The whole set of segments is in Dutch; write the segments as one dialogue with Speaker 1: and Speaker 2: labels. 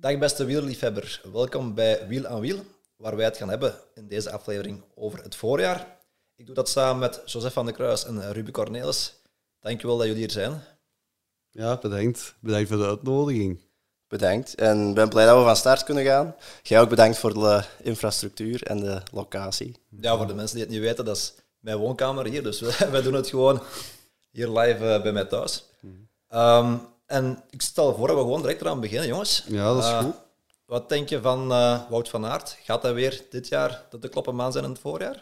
Speaker 1: Dag beste wielerliefhebber, welkom bij Wiel aan Wiel, waar wij het gaan hebben in deze aflevering over het voorjaar. Ik doe dat samen met Joseph van der Kruis en Ruby Cornelis. Dankjewel dat jullie hier zijn.
Speaker 2: Ja, bedankt. Bedankt voor de uitnodiging.
Speaker 3: Bedankt. En ik ben blij dat we van start kunnen gaan. Jij ook bedankt voor de infrastructuur en de locatie.
Speaker 1: Ja, voor de mensen die het niet weten, dat is mijn woonkamer hier. Dus wij doen het gewoon hier live eh, bij mij thuis. Ehm, en ik stel voor dat we gewoon direct eraan beginnen, jongens.
Speaker 2: Ja, dat is
Speaker 1: Eh,
Speaker 2: goed.
Speaker 1: Wat denk je van eh, Wout van Aert? Gaat hij weer dit jaar de, de kloppenmaan zijn in het voorjaar?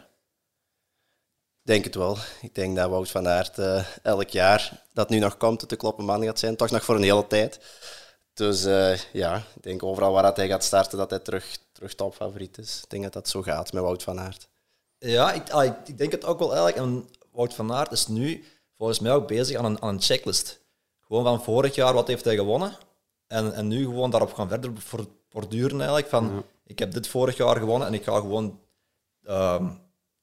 Speaker 3: Ik denk het wel. Ik denk dat Wout van Aert eh, elk jaar dat nu nog komt, het de kloppen man gaat zijn. Toch nog voor een hele tijd. Dus eh, ja, ik denk overal waar dat hij gaat starten, dat hij terug, terug topfavoriet is. Ik denk dat dat zo gaat met Wout van Aert.
Speaker 1: Ja, ik, ah, ik, ik denk het ook wel eigenlijk. En Wout van Aert is nu volgens mij ook bezig aan een, aan een checklist. Gewoon van vorig jaar, wat heeft hij gewonnen? En, en nu gewoon daarop gaan verder voor- borduren eigenlijk. Van, ik heb dit vorig jaar gewonnen en ik ga gewoon ehm,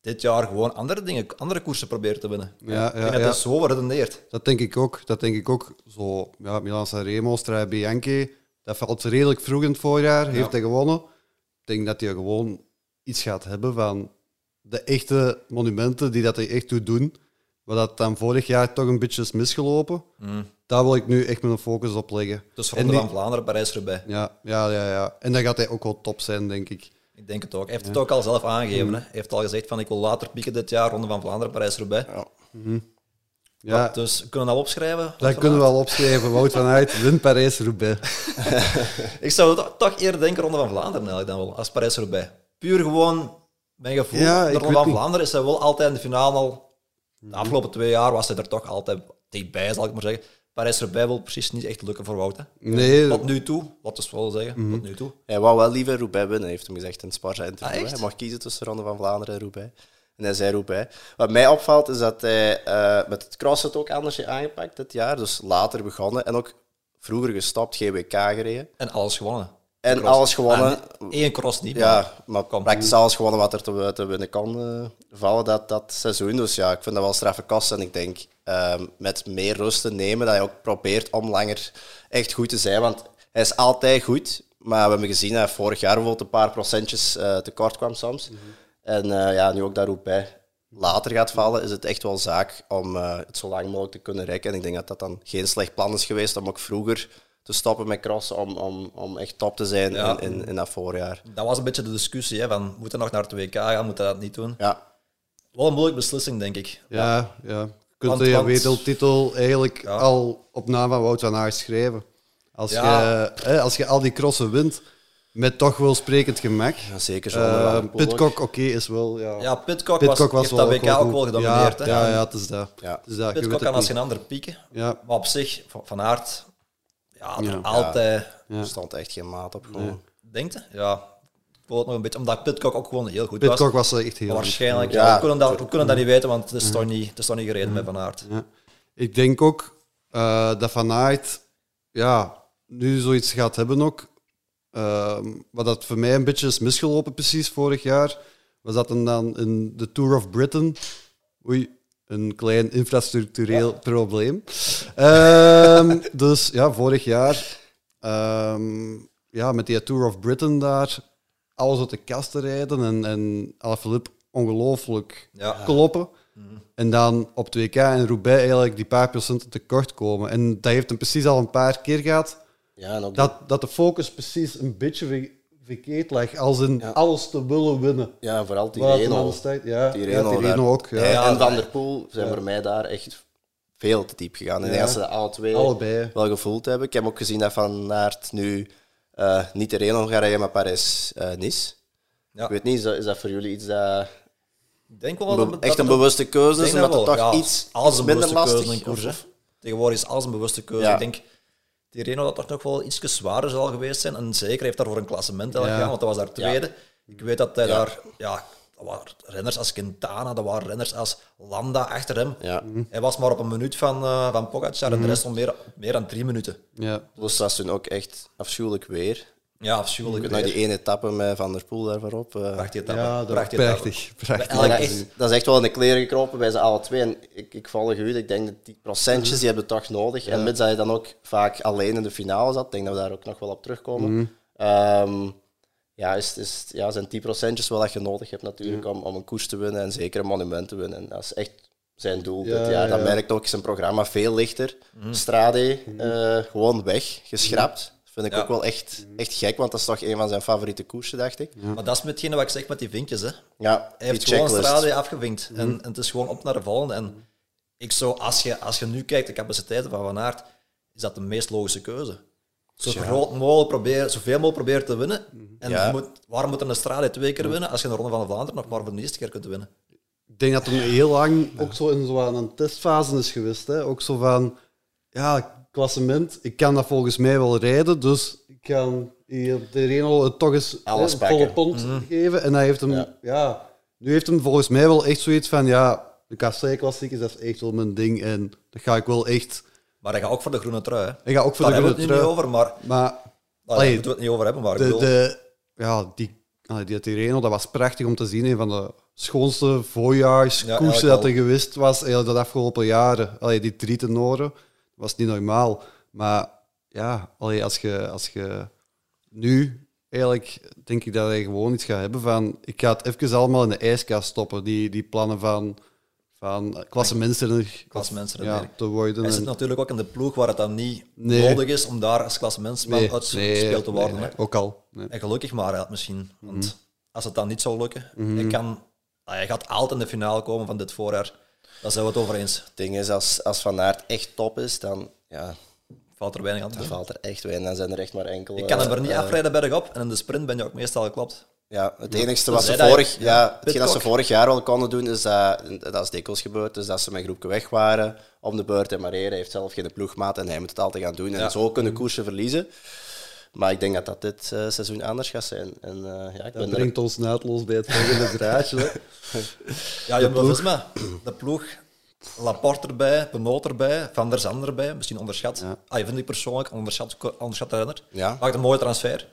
Speaker 1: dit jaar gewoon andere dingen, andere koersen proberen te winnen.
Speaker 2: Ja,
Speaker 1: ik denk
Speaker 2: ja,
Speaker 1: dat
Speaker 2: ja.
Speaker 1: het zo redeneert.
Speaker 2: Dat denk ik ook. Dat denk ik ook. Zo, ja, Milan Sanremo, Strade Bianchi, dat valt redelijk vroeg in het voorjaar. Heeft hij gewonnen. Ik denk dat hij gewoon iets gaat hebben van de echte monumenten die dat hij echt doet doen. Wat dat dan vorig jaar toch een beetje is misgelopen. Daar wil ik nu echt mijn focus op leggen.
Speaker 1: Dus Ronde
Speaker 2: die-
Speaker 1: van Vlaanderen, Parijs-Roubaix.
Speaker 2: Ja, ja, ja, ja. En dan gaat hij ook wel top zijn, denk ik.
Speaker 1: Ik denk het ook. Hij heeft het ook al zelf aangegeven. Hè. Hij heeft al gezegd van ik wil later pieken dit jaar, Ronde van Vlaanderen, Parijs-Roubaix.
Speaker 3: Ja.
Speaker 2: Ja,
Speaker 1: Dus kunnen we dat opschrijven?
Speaker 2: Dat kunnen we wel opschrijven. Wout van Aert, wint Parijs-Roubaix.
Speaker 1: Ik zou toch- eerder denken Ronde van Vlaanderen eigenlijk dan wel, als Parijs-Roubaix. Puur gewoon, mijn gevoel,
Speaker 2: Ja,
Speaker 1: de Ronde van
Speaker 2: niet.
Speaker 1: Vlaanderen is hij wel altijd in de finale al... De afgelopen twee jaar was hij er toch altijd dichtbij, zal ik maar zeggen. Parijs-Roubaix wil precies niet echt lukken voor Wout. Hè.
Speaker 2: Nee,
Speaker 1: Tot nu toe, wat is wel zeggen, tot nu toe.
Speaker 3: Hij wou wel liever Roubaix winnen, heeft hem gezegd in het Sparta interview.
Speaker 1: Ah,
Speaker 3: hij mag kiezen tussen Ronde van Vlaanderen en Roubaix. En hij zei Roubaix. Wat mij opvalt is dat hij eh, met het cross het ook anders heeft aangepakt dit jaar. Dus later begonnen en ook vroeger gestopt, GWK gereden.
Speaker 1: En alles gewonnen.
Speaker 3: En
Speaker 1: Cross.
Speaker 3: alles gewonnen.
Speaker 1: Ah, Eén cross niet,
Speaker 3: Ja,
Speaker 1: maar Kom.
Speaker 3: praktisch alles gewonnen wat er te, te winnen kan eh, vallen dat, dat seizoen. Dus ja, ik vind dat wel straffe kosten. En ik denk ehm, met meer rust te nemen dat hij ook probeert om langer echt goed te zijn. Want hij is altijd goed. Maar we hebben gezien dat hij vorig jaar bijvoorbeeld een paar procentjes eh, tekort kwam soms. En eh, ja, nu ook daar bij later gaat vallen, is het echt wel zaak om het zo lang mogelijk te kunnen rekken. En ik denk dat dat dan geen slecht plan is geweest om ook vroeger te stoppen met crossen, om, om, om echt top te zijn
Speaker 1: Ja.
Speaker 3: in, in, in dat voorjaar.
Speaker 1: dat was een beetje de discussie, hè, van moet hij nog naar het WK gaan, moet hij dat niet doen?
Speaker 3: Ja,
Speaker 1: Wel een moeilijke beslissing, denk ik.
Speaker 2: Ja, ja. Je kunt
Speaker 1: Want-
Speaker 2: de
Speaker 1: want-
Speaker 2: wereldtitel eigenlijk
Speaker 1: Ja.
Speaker 2: al op naam van Wout van Aert schrijven. Als,
Speaker 1: Ja.
Speaker 2: je, hè, als je al die crossen wint, met toch wel sprekend gemak.
Speaker 3: Ja, zeker zo.
Speaker 2: Eh, Pitcock, oké, is wel... Ja,
Speaker 1: Ja, Pitcock,
Speaker 2: Pitcock
Speaker 1: was, heeft dat WK
Speaker 2: wel
Speaker 1: ook wel
Speaker 2: goed.
Speaker 1: gedomineerd.
Speaker 2: Ja,
Speaker 1: hè.
Speaker 2: ja, ja, het is dat.
Speaker 3: Ja.
Speaker 2: Het is dat. Je
Speaker 1: Pitcock kan als geen ander pieken.
Speaker 2: Ja,
Speaker 1: Maar op zich, Van- Van Aert, ja, er
Speaker 2: Ja.
Speaker 1: altijd...
Speaker 3: Er stond echt geen maat op. Gewoon.
Speaker 1: Denkt je? Ja, ik het nog een beetje, omdat Pitcock ook gewoon heel goed
Speaker 2: Pitcock
Speaker 1: was.
Speaker 2: was echt heel
Speaker 1: waarschijnlijk,
Speaker 3: Ja.
Speaker 1: ja, we, kunnen dat, we kunnen dat niet weten, want het is, toch, niet, het is toch niet gereden met Van Aert.
Speaker 2: Ja. Ik denk ook eh, dat Van Aert ja, nu zoiets gaat hebben ook. Ehm, wat dat voor mij een beetje is misgelopen precies vorig jaar, was dat dan in de Tour of Britain... Oei, een klein infrastructureel probleem. Ehm, dus ja, vorig jaar ehm, ja, met die Tour of Britain daar alles uit de kast te rijden en, en Alaphilippe ongelooflijk
Speaker 1: Ja.
Speaker 2: kloppen. En dan op 2K en Roubaix eigenlijk die paar procenten tekort komen. En dat heeft hem precies al een paar keer gehad.
Speaker 3: Ja, en ook
Speaker 2: Dat, dat de focus precies een beetje verkeerd lag. Als in
Speaker 3: Ja.
Speaker 2: alles te willen winnen.
Speaker 3: ja, vooral Tireno.
Speaker 2: de start- Ja,
Speaker 3: Tireno,
Speaker 2: ja, Tireno ook. Ja.
Speaker 1: Ja,
Speaker 3: en Van der Poel zijn voor mij daar echt veel te diep gegaan. En ik
Speaker 2: Ja.
Speaker 3: denk dat ze dat alle twee
Speaker 2: Allebei.
Speaker 3: wel gevoeld hebben. Ik heb ook gezien dat Van Aert nu eh, niet Tireno gaat rijden, maar Parijs-Nice.
Speaker 1: Ja.
Speaker 3: ik weet niet, is dat, is dat voor jullie iets dat...
Speaker 1: Ik denk wel dat,
Speaker 3: echt een bewuste keuze is, omdat het
Speaker 1: dat
Speaker 3: toch iets,
Speaker 1: alles
Speaker 3: iets
Speaker 1: een
Speaker 3: minder
Speaker 1: bewuste keuze
Speaker 3: lastig
Speaker 1: in een koers.
Speaker 3: of-
Speaker 1: hè. Tegenwoordig is alles een bewuste keuze.
Speaker 3: Ja.
Speaker 1: Ik denk, die Reno dat toch nog wel iets zwaarder zal geweest zijn. En zeker heeft daarvoor een klassement al
Speaker 2: Ja.
Speaker 1: gegaan, want dat was daar tweede. Ik weet dat hij
Speaker 3: Ja.
Speaker 1: daar... Ja, dat waren renners als Quintana, dat waren renners als Landa achter hem.
Speaker 3: Ja.
Speaker 1: Hij was maar op een minuut van, eh van Pogacar en de rest om meer, meer dan drie minuten.
Speaker 2: Ja.
Speaker 3: Dus dat is toen ook echt afschuwelijk weer.
Speaker 1: Ja, afschuwelijk.
Speaker 3: Ik weet nog die ene etappe met Van der Poel daar voorop. eh,
Speaker 1: Prachtige etappe.
Speaker 2: Ja, dat prachtig. prachtig.
Speaker 3: Dat,
Speaker 1: echt-
Speaker 3: is, dat is echt wel in de kleren gekropen bij ze alle twee. En ik, ik volg u, ik denk dat die procentjes die hebben toch nodig. En mits dat je dan ook vaak alleen in de finale zat, ik denk dat we daar ook nog wel op terugkomen. Ehm, ja, is, is, ja, zijn 10 procentjes wel dat je nodig hebt natuurlijk om, om een koers te winnen en zeker een monument te winnen. En dat is echt zijn doel
Speaker 2: Ja,
Speaker 3: dit jaar. Dan
Speaker 2: ja.
Speaker 3: merkt ook zijn programma veel lichter.
Speaker 1: Mhm.
Speaker 3: Strade eh, gewoon weg, geschrapt. Vind ik
Speaker 1: Ja.
Speaker 3: ook wel echt, echt gek, want dat is toch een van zijn favoriete koersen, dacht ik.
Speaker 1: Maar dat is metgene wat ik zeg met die vinkjes. Hè.
Speaker 3: Ja,
Speaker 1: Hij heeft gewoon
Speaker 3: checklist.
Speaker 1: Strade afgevinkt. En, en het is gewoon op naar de volgende. En ik zou, als je, als je nu kijkt, de capaciteiten van Van Aert, is dat de meest logische keuze. Zo groot mogelijk proberen, zoveel mogelijk proberen te winnen. En
Speaker 3: Ja.
Speaker 1: je moet, waarom moet er een Strade twee keer winnen als je een Ronde van Vlaanderen nog maar voor de eerste keer kunt winnen?
Speaker 2: Ik denk dat hij heel lang ook zo in zo aan een testfase is geweest. Hè? Ook zo van, ja, klassement, ik kan dat volgens mij wel rijden, dus ik kan hier de Reno het toch eens
Speaker 3: Alles
Speaker 2: hè, volle pond geven. En hij heeft hem, ja.
Speaker 3: Ja.
Speaker 2: nu heeft hem volgens mij wel echt zoiets van, ja, de kassei-klassiekers, dat is echt wel mijn ding. En dat ga ik wel echt...
Speaker 1: Maar hij gaat ook voor de groene trui. Hè.
Speaker 2: Ik ga ook voor
Speaker 1: Daar
Speaker 2: de
Speaker 1: hebben we
Speaker 2: groene
Speaker 1: het nu
Speaker 2: trui.
Speaker 1: niet over, maar
Speaker 2: Maar
Speaker 1: nou, daar
Speaker 2: Allee,
Speaker 1: moeten we het niet over hebben. Maar ik
Speaker 2: de,
Speaker 1: bedoel,
Speaker 2: de, ja, die, allee, die Tirreno, dat was prachtig om te zien. Een van de schoonste voorjaarskoersen
Speaker 1: eigenlijk
Speaker 2: dat er geweest was de afgelopen jaren. Allee, die drie tenoren, dat was niet normaal. Maar ja, allee, als, je, als je nu eigenlijk denk ik dat hij gewoon iets gaat hebben van ik ga het even allemaal in de ijskast stoppen, die, die plannen van, van klassementsrenner
Speaker 1: Klassementsrenner.
Speaker 2: ja, te worden.
Speaker 1: hij zit
Speaker 2: En-
Speaker 1: natuurlijk ook in de ploeg waar het dan niet
Speaker 2: Nee.
Speaker 1: nodig is om daar als klassementsman
Speaker 2: nee,
Speaker 1: uitgespeeld te
Speaker 2: nee,
Speaker 1: worden.
Speaker 2: nee,
Speaker 1: hè.
Speaker 2: ook al.
Speaker 1: En gelukkig maar misschien. Want
Speaker 2: Mhm.
Speaker 1: als het dan niet zou lukken, hij, kan, hij gaat altijd in de finale komen van dit voorjaar. Daar zijn we het over eens.
Speaker 3: Het ding is, als, als Van Aert echt top is, dan, ja,
Speaker 1: Valt er weinig aan te
Speaker 3: dan
Speaker 1: doen.
Speaker 3: valt er echt weinig. Dan zijn er echt maar enkele...
Speaker 1: Je kan hem er niet
Speaker 3: eh,
Speaker 1: afrijden bergop en in de sprint ben je ook meestal geklopt.
Speaker 3: Ja, het enigste wat ze vorig,
Speaker 1: ja,
Speaker 3: ja, hetgeen dat ze vorig jaar wel konden doen, is dat, dat is dikwijls gebeurd, is dat ze met groepje weg waren om de beurt en Marere heeft zelf geen ploegmaat en hij moet het altijd gaan doen. En
Speaker 1: Ja.
Speaker 3: zo kunnen koersen verliezen. Maar ik denk dat dat dit eh, seizoen anders gaat zijn. En eh, ja, ik
Speaker 2: Dat
Speaker 3: ben er,
Speaker 2: brengt ons naadloos bij het volgende draadje.
Speaker 1: Ja, je ploeg. Visma, de ploeg. Laporte erbij, Benoot erbij, Van der Zanden erbij. Misschien onderschat.
Speaker 2: Ja.
Speaker 1: Ah, je vindt ik persoonlijk onderschat, onderschat renner.
Speaker 3: Ja.
Speaker 1: Maakt een mooie transfer.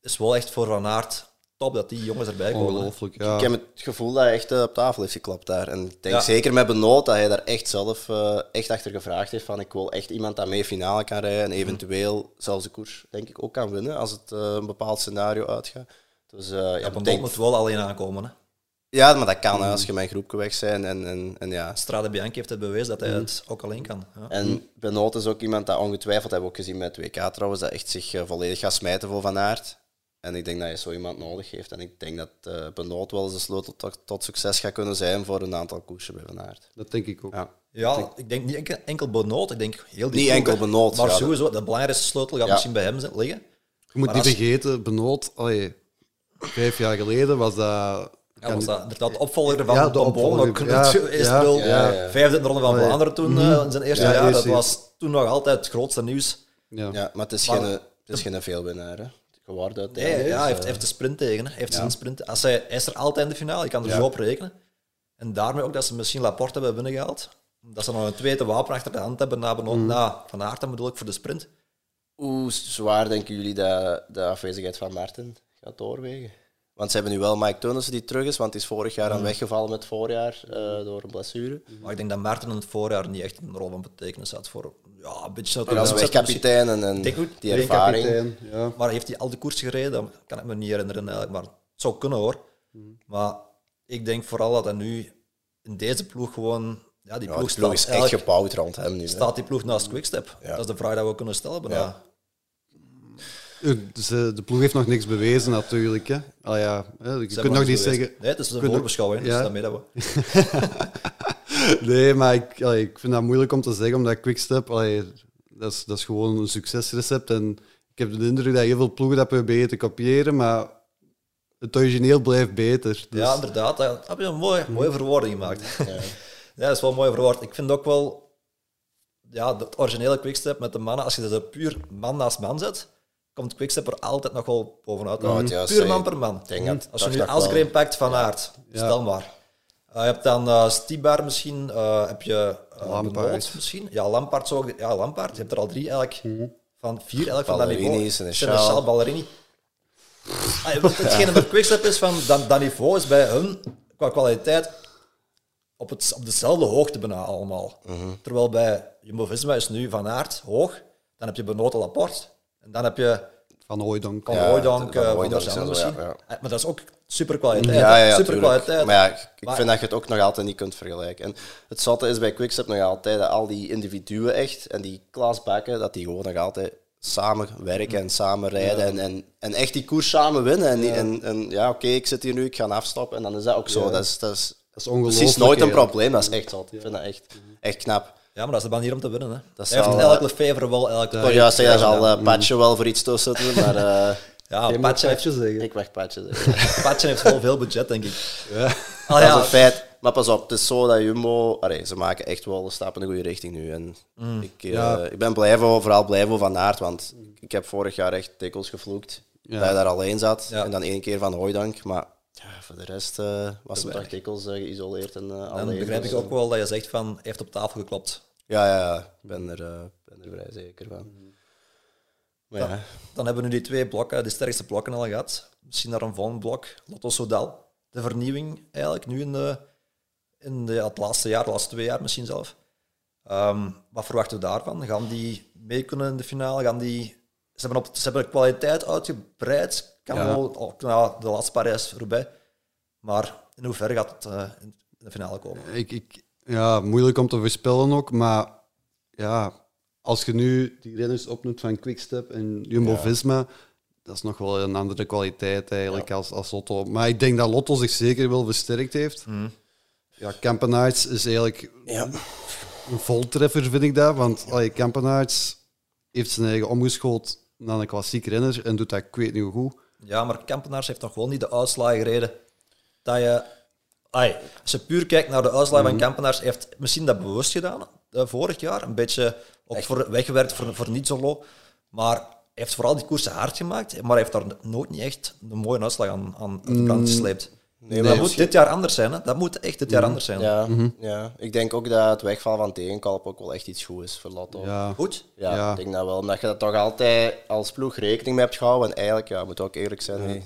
Speaker 1: Is wel echt voor Van Aert top dat die jongens erbij komen.
Speaker 2: Ongelooflijk, ja.
Speaker 3: ik heb het gevoel dat hij echt eh, op tafel heeft geklapt daar. En ik denk
Speaker 1: Ja.
Speaker 3: zeker met Benoot dat hij daar echt zelf eh, echt achter gevraagd heeft van ik wil echt iemand dat mee finale kan rijden en eventueel zelfs de koers denk ik ook kan winnen als het eh, een bepaald scenario uitgaat. Dus eh, ja,
Speaker 1: Benoot
Speaker 3: denk,
Speaker 1: moet wel alleen aankomen. Hè.
Speaker 3: ja, maar dat kan als je met een groepje weg bent en, en, en ja.
Speaker 1: Strade Bianchi heeft het bewezen dat hij het ook alleen kan. Ja.
Speaker 3: En Benoot is ook iemand dat ongetwijfeld, hebben we ook gezien met 2K trouwens, dat echt zich volledig gaat smijten voor Van Aert. En ik denk dat je zo iemand nodig heeft. En ik denk dat eh Benoot wel eens de sleutel tot, tot succes gaat kunnen zijn voor een aantal koersen bij Van Aert.
Speaker 2: Dat denk ik ook.
Speaker 3: Ja.
Speaker 1: Ja, ik denk niet enkel, enkel Benoot, ik denk heel die
Speaker 3: Niet enkel. Benoot,
Speaker 1: Maar
Speaker 3: ja,
Speaker 1: sowieso, de belangrijkste sleutel gaat
Speaker 3: Ja.
Speaker 1: misschien bij hem liggen.
Speaker 2: Je moet
Speaker 1: Maar
Speaker 2: niet
Speaker 1: als-
Speaker 2: vergeten, Benoot, vijf jaar geleden was dat...
Speaker 1: Ja, was dat inderdaad de opvolger van
Speaker 2: Ja, de opvolger,
Speaker 1: ook
Speaker 2: ja,
Speaker 1: wel
Speaker 3: ja.
Speaker 1: vijfde in de Ronde van. Vlaanderen toen, eh, in zijn eerste
Speaker 2: Ja,
Speaker 1: jaar. Dat was toen nog altijd het grootste nieuws.
Speaker 2: Ja.
Speaker 3: Ja, maar het is
Speaker 1: Maar-
Speaker 3: geen, het is geen veelwinnaar. Hè. Geworden
Speaker 1: Nee,
Speaker 3: uiteindelijk.
Speaker 1: ja, hij
Speaker 3: Dus,
Speaker 1: heeft, hij heeft de sprint tegen. Hij heeft zijn sprint. Als hij, hij is er altijd in de finale, je kan er
Speaker 3: Ja.
Speaker 1: zo op rekenen. En daarmee ook dat ze misschien Laporte hebben binnengehaald. Dat ze nog een tweede wapen achter de hand hebben na,
Speaker 3: Mm.
Speaker 1: na Van Aert, dan bedoel ik voor de sprint.
Speaker 3: Hoe zwaar denken jullie dat de afwezigheid van Martin gaat doorwegen? Want ze hebben nu wel Mike Teunissen die terug is, want hij is vorig jaar aan weggevallen met het voorjaar eh, door een blessure.
Speaker 1: Maar ik denk dat Maarten in het voorjaar niet echt een rol van betekenis had voor ja, een beetje
Speaker 3: Maar als wegkapitein en, en
Speaker 1: ook,
Speaker 3: die ervaring.
Speaker 2: Ja.
Speaker 1: Maar heeft hij al de koers gereden? Dat kan ik me niet herinneren eigenlijk. Maar het zou kunnen hoor. Maar ik denk vooral dat hij nu in deze ploeg gewoon... Ja, die
Speaker 3: Ja,
Speaker 1: ploeg,
Speaker 3: de ploeg is
Speaker 1: staat,
Speaker 3: echt gebouwd rond hem nu.
Speaker 1: staat die ploeg naast Quickstep.
Speaker 3: Ja.
Speaker 1: Dat is de vraag die we kunnen stellen. bijna.
Speaker 3: Ja.
Speaker 2: Dus, eh, de ploeg heeft nog niks bewezen natuurlijk. Hè. Ah, ja, hè, je
Speaker 1: Ze
Speaker 2: kunt nog niet
Speaker 1: bewezen.
Speaker 2: zeggen...
Speaker 1: Nee, het is een
Speaker 2: kunt-
Speaker 1: voorbeschouwing, dus
Speaker 2: Ja.
Speaker 1: daarmee dat we...
Speaker 2: Nee, maar ik, allee, ik vind dat moeilijk om te zeggen, omdat Quickstep, allee, dat, is, dat is gewoon een succesrecept. En ik heb de indruk dat heel veel ploegen dat proberen te kopiëren, maar het origineel blijft beter. Dus,
Speaker 1: Ja, inderdaad. Daar heb je een mooie, mooie verwoording gemaakt. Ja. dat is wel een mooie verwoord. Ik vind ook wel... Ja, het originele Quickstep met de mannen, als je ze puur man naast man zet, komt Quickstep er altijd nog wel bovenuit.
Speaker 3: Ja, juist,
Speaker 1: puur man per man.
Speaker 3: Denk
Speaker 1: Als je nu Asgreen pakt van Aert, stel maar. Eh, je hebt dan eh Stibar misschien, eh, heb je uh,
Speaker 2: Lampaard.
Speaker 1: misschien. Ja, Lampaard zou ik- Ja, Lampaard. Je hebt er al drie eigenlijk, van vier eigenlijk van dat niveau.
Speaker 3: Ballerini, Seneschal.
Speaker 1: Seneschal, Ballerini. Ah, Hetgene met Quickstep is van, dat, dat niveau is bij hun, qua kwaliteit, op, het, op dezelfde hoogte bijna allemaal. Terwijl bij Jumbo-Visma is nu Van Aert hoog, dan heb je Benoot Laporte, en dan heb je
Speaker 2: Van Hooijdonk.
Speaker 1: Van
Speaker 3: Ja,
Speaker 1: Hooijdonk,
Speaker 3: van
Speaker 1: eh, van
Speaker 3: Hooijdonk ja,
Speaker 1: misschien.
Speaker 3: ja.
Speaker 1: Eh, Maar dat is ook super kwaliteit.
Speaker 3: Ja, ja, ja,
Speaker 1: super kwaliteit.
Speaker 3: Maar ja, ik
Speaker 1: Maar-
Speaker 3: vind dat je het ook nog altijd niet kunt vergelijken. En het zotte is bij Quickstep nog altijd dat al die individuen echt, en die klasbakken, dat die gewoon nog altijd samen werken en samen rijden en, en, en echt die koers samen winnen. En, en, en ja, oké, ik zit hier nu, ik ga afstappen en dan is dat ook zo. Dat is, dat is,
Speaker 2: Dat is ongelooflijk.
Speaker 3: precies nooit een probleem, dat is echt zot. Ik vind dat echt, echt knap.
Speaker 1: Ja, maar dat is de manier om te winnen. Hè.
Speaker 3: Dat
Speaker 1: Hij heeft
Speaker 3: eh,
Speaker 1: Lefevre wel eigenlijk...
Speaker 3: Ik juist zeggen, daar zal uh, Patje wel voor iets tussen zitten, maar eh,
Speaker 1: Ja, Patje heeft,
Speaker 2: patje zeggen.
Speaker 3: ik weg Patje. zeggen.
Speaker 1: Patje heeft wel veel budget, denk ik.
Speaker 2: Ja.
Speaker 1: Ah,
Speaker 3: Dat is
Speaker 1: ja,
Speaker 3: een feit. Maar pas op, het is zo dat Jumbo... Allee, ze maken echt wel een stap in de goede richting nu. En ik, eh,
Speaker 2: Ja.
Speaker 3: ik ben blij voor, vooral blij voor Van Aert, want ik heb vorig jaar echt dikwijls gevloekt
Speaker 2: Ja.
Speaker 3: dat hij daar alleen zat.
Speaker 1: Ja.
Speaker 3: En dan één keer van Hooidank. Maar ja, voor de rest eh, was
Speaker 1: weinig.
Speaker 3: dikwijls eh, geïsoleerd en eh,
Speaker 1: dan begrijp ik
Speaker 3: Dus,
Speaker 1: ook wel dat je zegt van, heeft op tafel geklopt.
Speaker 3: Ja, ja, ja. Ik ben er, ben er vrij zeker van. Maar ja,
Speaker 1: Dan hebben we nu die twee blokken, de sterkste blokken al gehad. Misschien naar een volgend blok, Lotto Soudal. De vernieuwing eigenlijk, nu in, de, in de, ja, het laatste jaar, de laatste twee jaar misschien zelf. Ehm, wat verwachten we daarvan? Gaan die mee kunnen in de finale? Gaan die... Ze hebben, op, ze hebben de kwaliteit uitgebreid. Kan
Speaker 2: Ja.
Speaker 1: wel na de laatste paar is voorbij. Maar in hoeverre gaat het eh, in de finale komen?
Speaker 2: Ik, ik, ja, moeilijk om te voorspellen ook, maar ja, als je nu die renners opnoemt van Quickstep en Jumbo-Visma, dat is nog wel een andere kwaliteit eigenlijk als, als Lotto. Maar ik denk dat Lotto zich zeker wel versterkt heeft. Ja, Campenaerts is eigenlijk
Speaker 3: ja.
Speaker 2: een voltreffer, vind ik dat. Want allee, Campenaerts heeft zijn eigen omgeschoten naar een klassiek renner en doet dat, ik weet niet hoe goed.
Speaker 1: Ja, maar Kampenaars heeft nog wel niet de uitslagen gereden dat je... Ai, als je puur kijkt naar de uitslagen van Kampenaars, heeft misschien dat bewust gedaan, eh, vorig jaar. Een beetje op voor, weggewerkt voor, voor niet zo low. Maar hij heeft vooral die koersen hard gemaakt, maar hij heeft daar nooit niet echt een mooie uitslag aan, aan de brand gesleept.
Speaker 3: Nee,
Speaker 1: dat
Speaker 3: maar
Speaker 1: moet dit jaar anders zijn. Hè? Dat moet echt dit jaar anders zijn.
Speaker 3: Ja, ja, ik denk ook dat het wegvallen van tegenkalp ook wel echt iets goed is voor Lotto.
Speaker 2: Ja,
Speaker 1: Goed?
Speaker 3: Ja,
Speaker 2: Ja.
Speaker 3: ik denk dat wel. Omdat je dat toch altijd als ploeg rekening mee hebt gehouden. En eigenlijk, ja, moet ook eerlijk zijn, nee,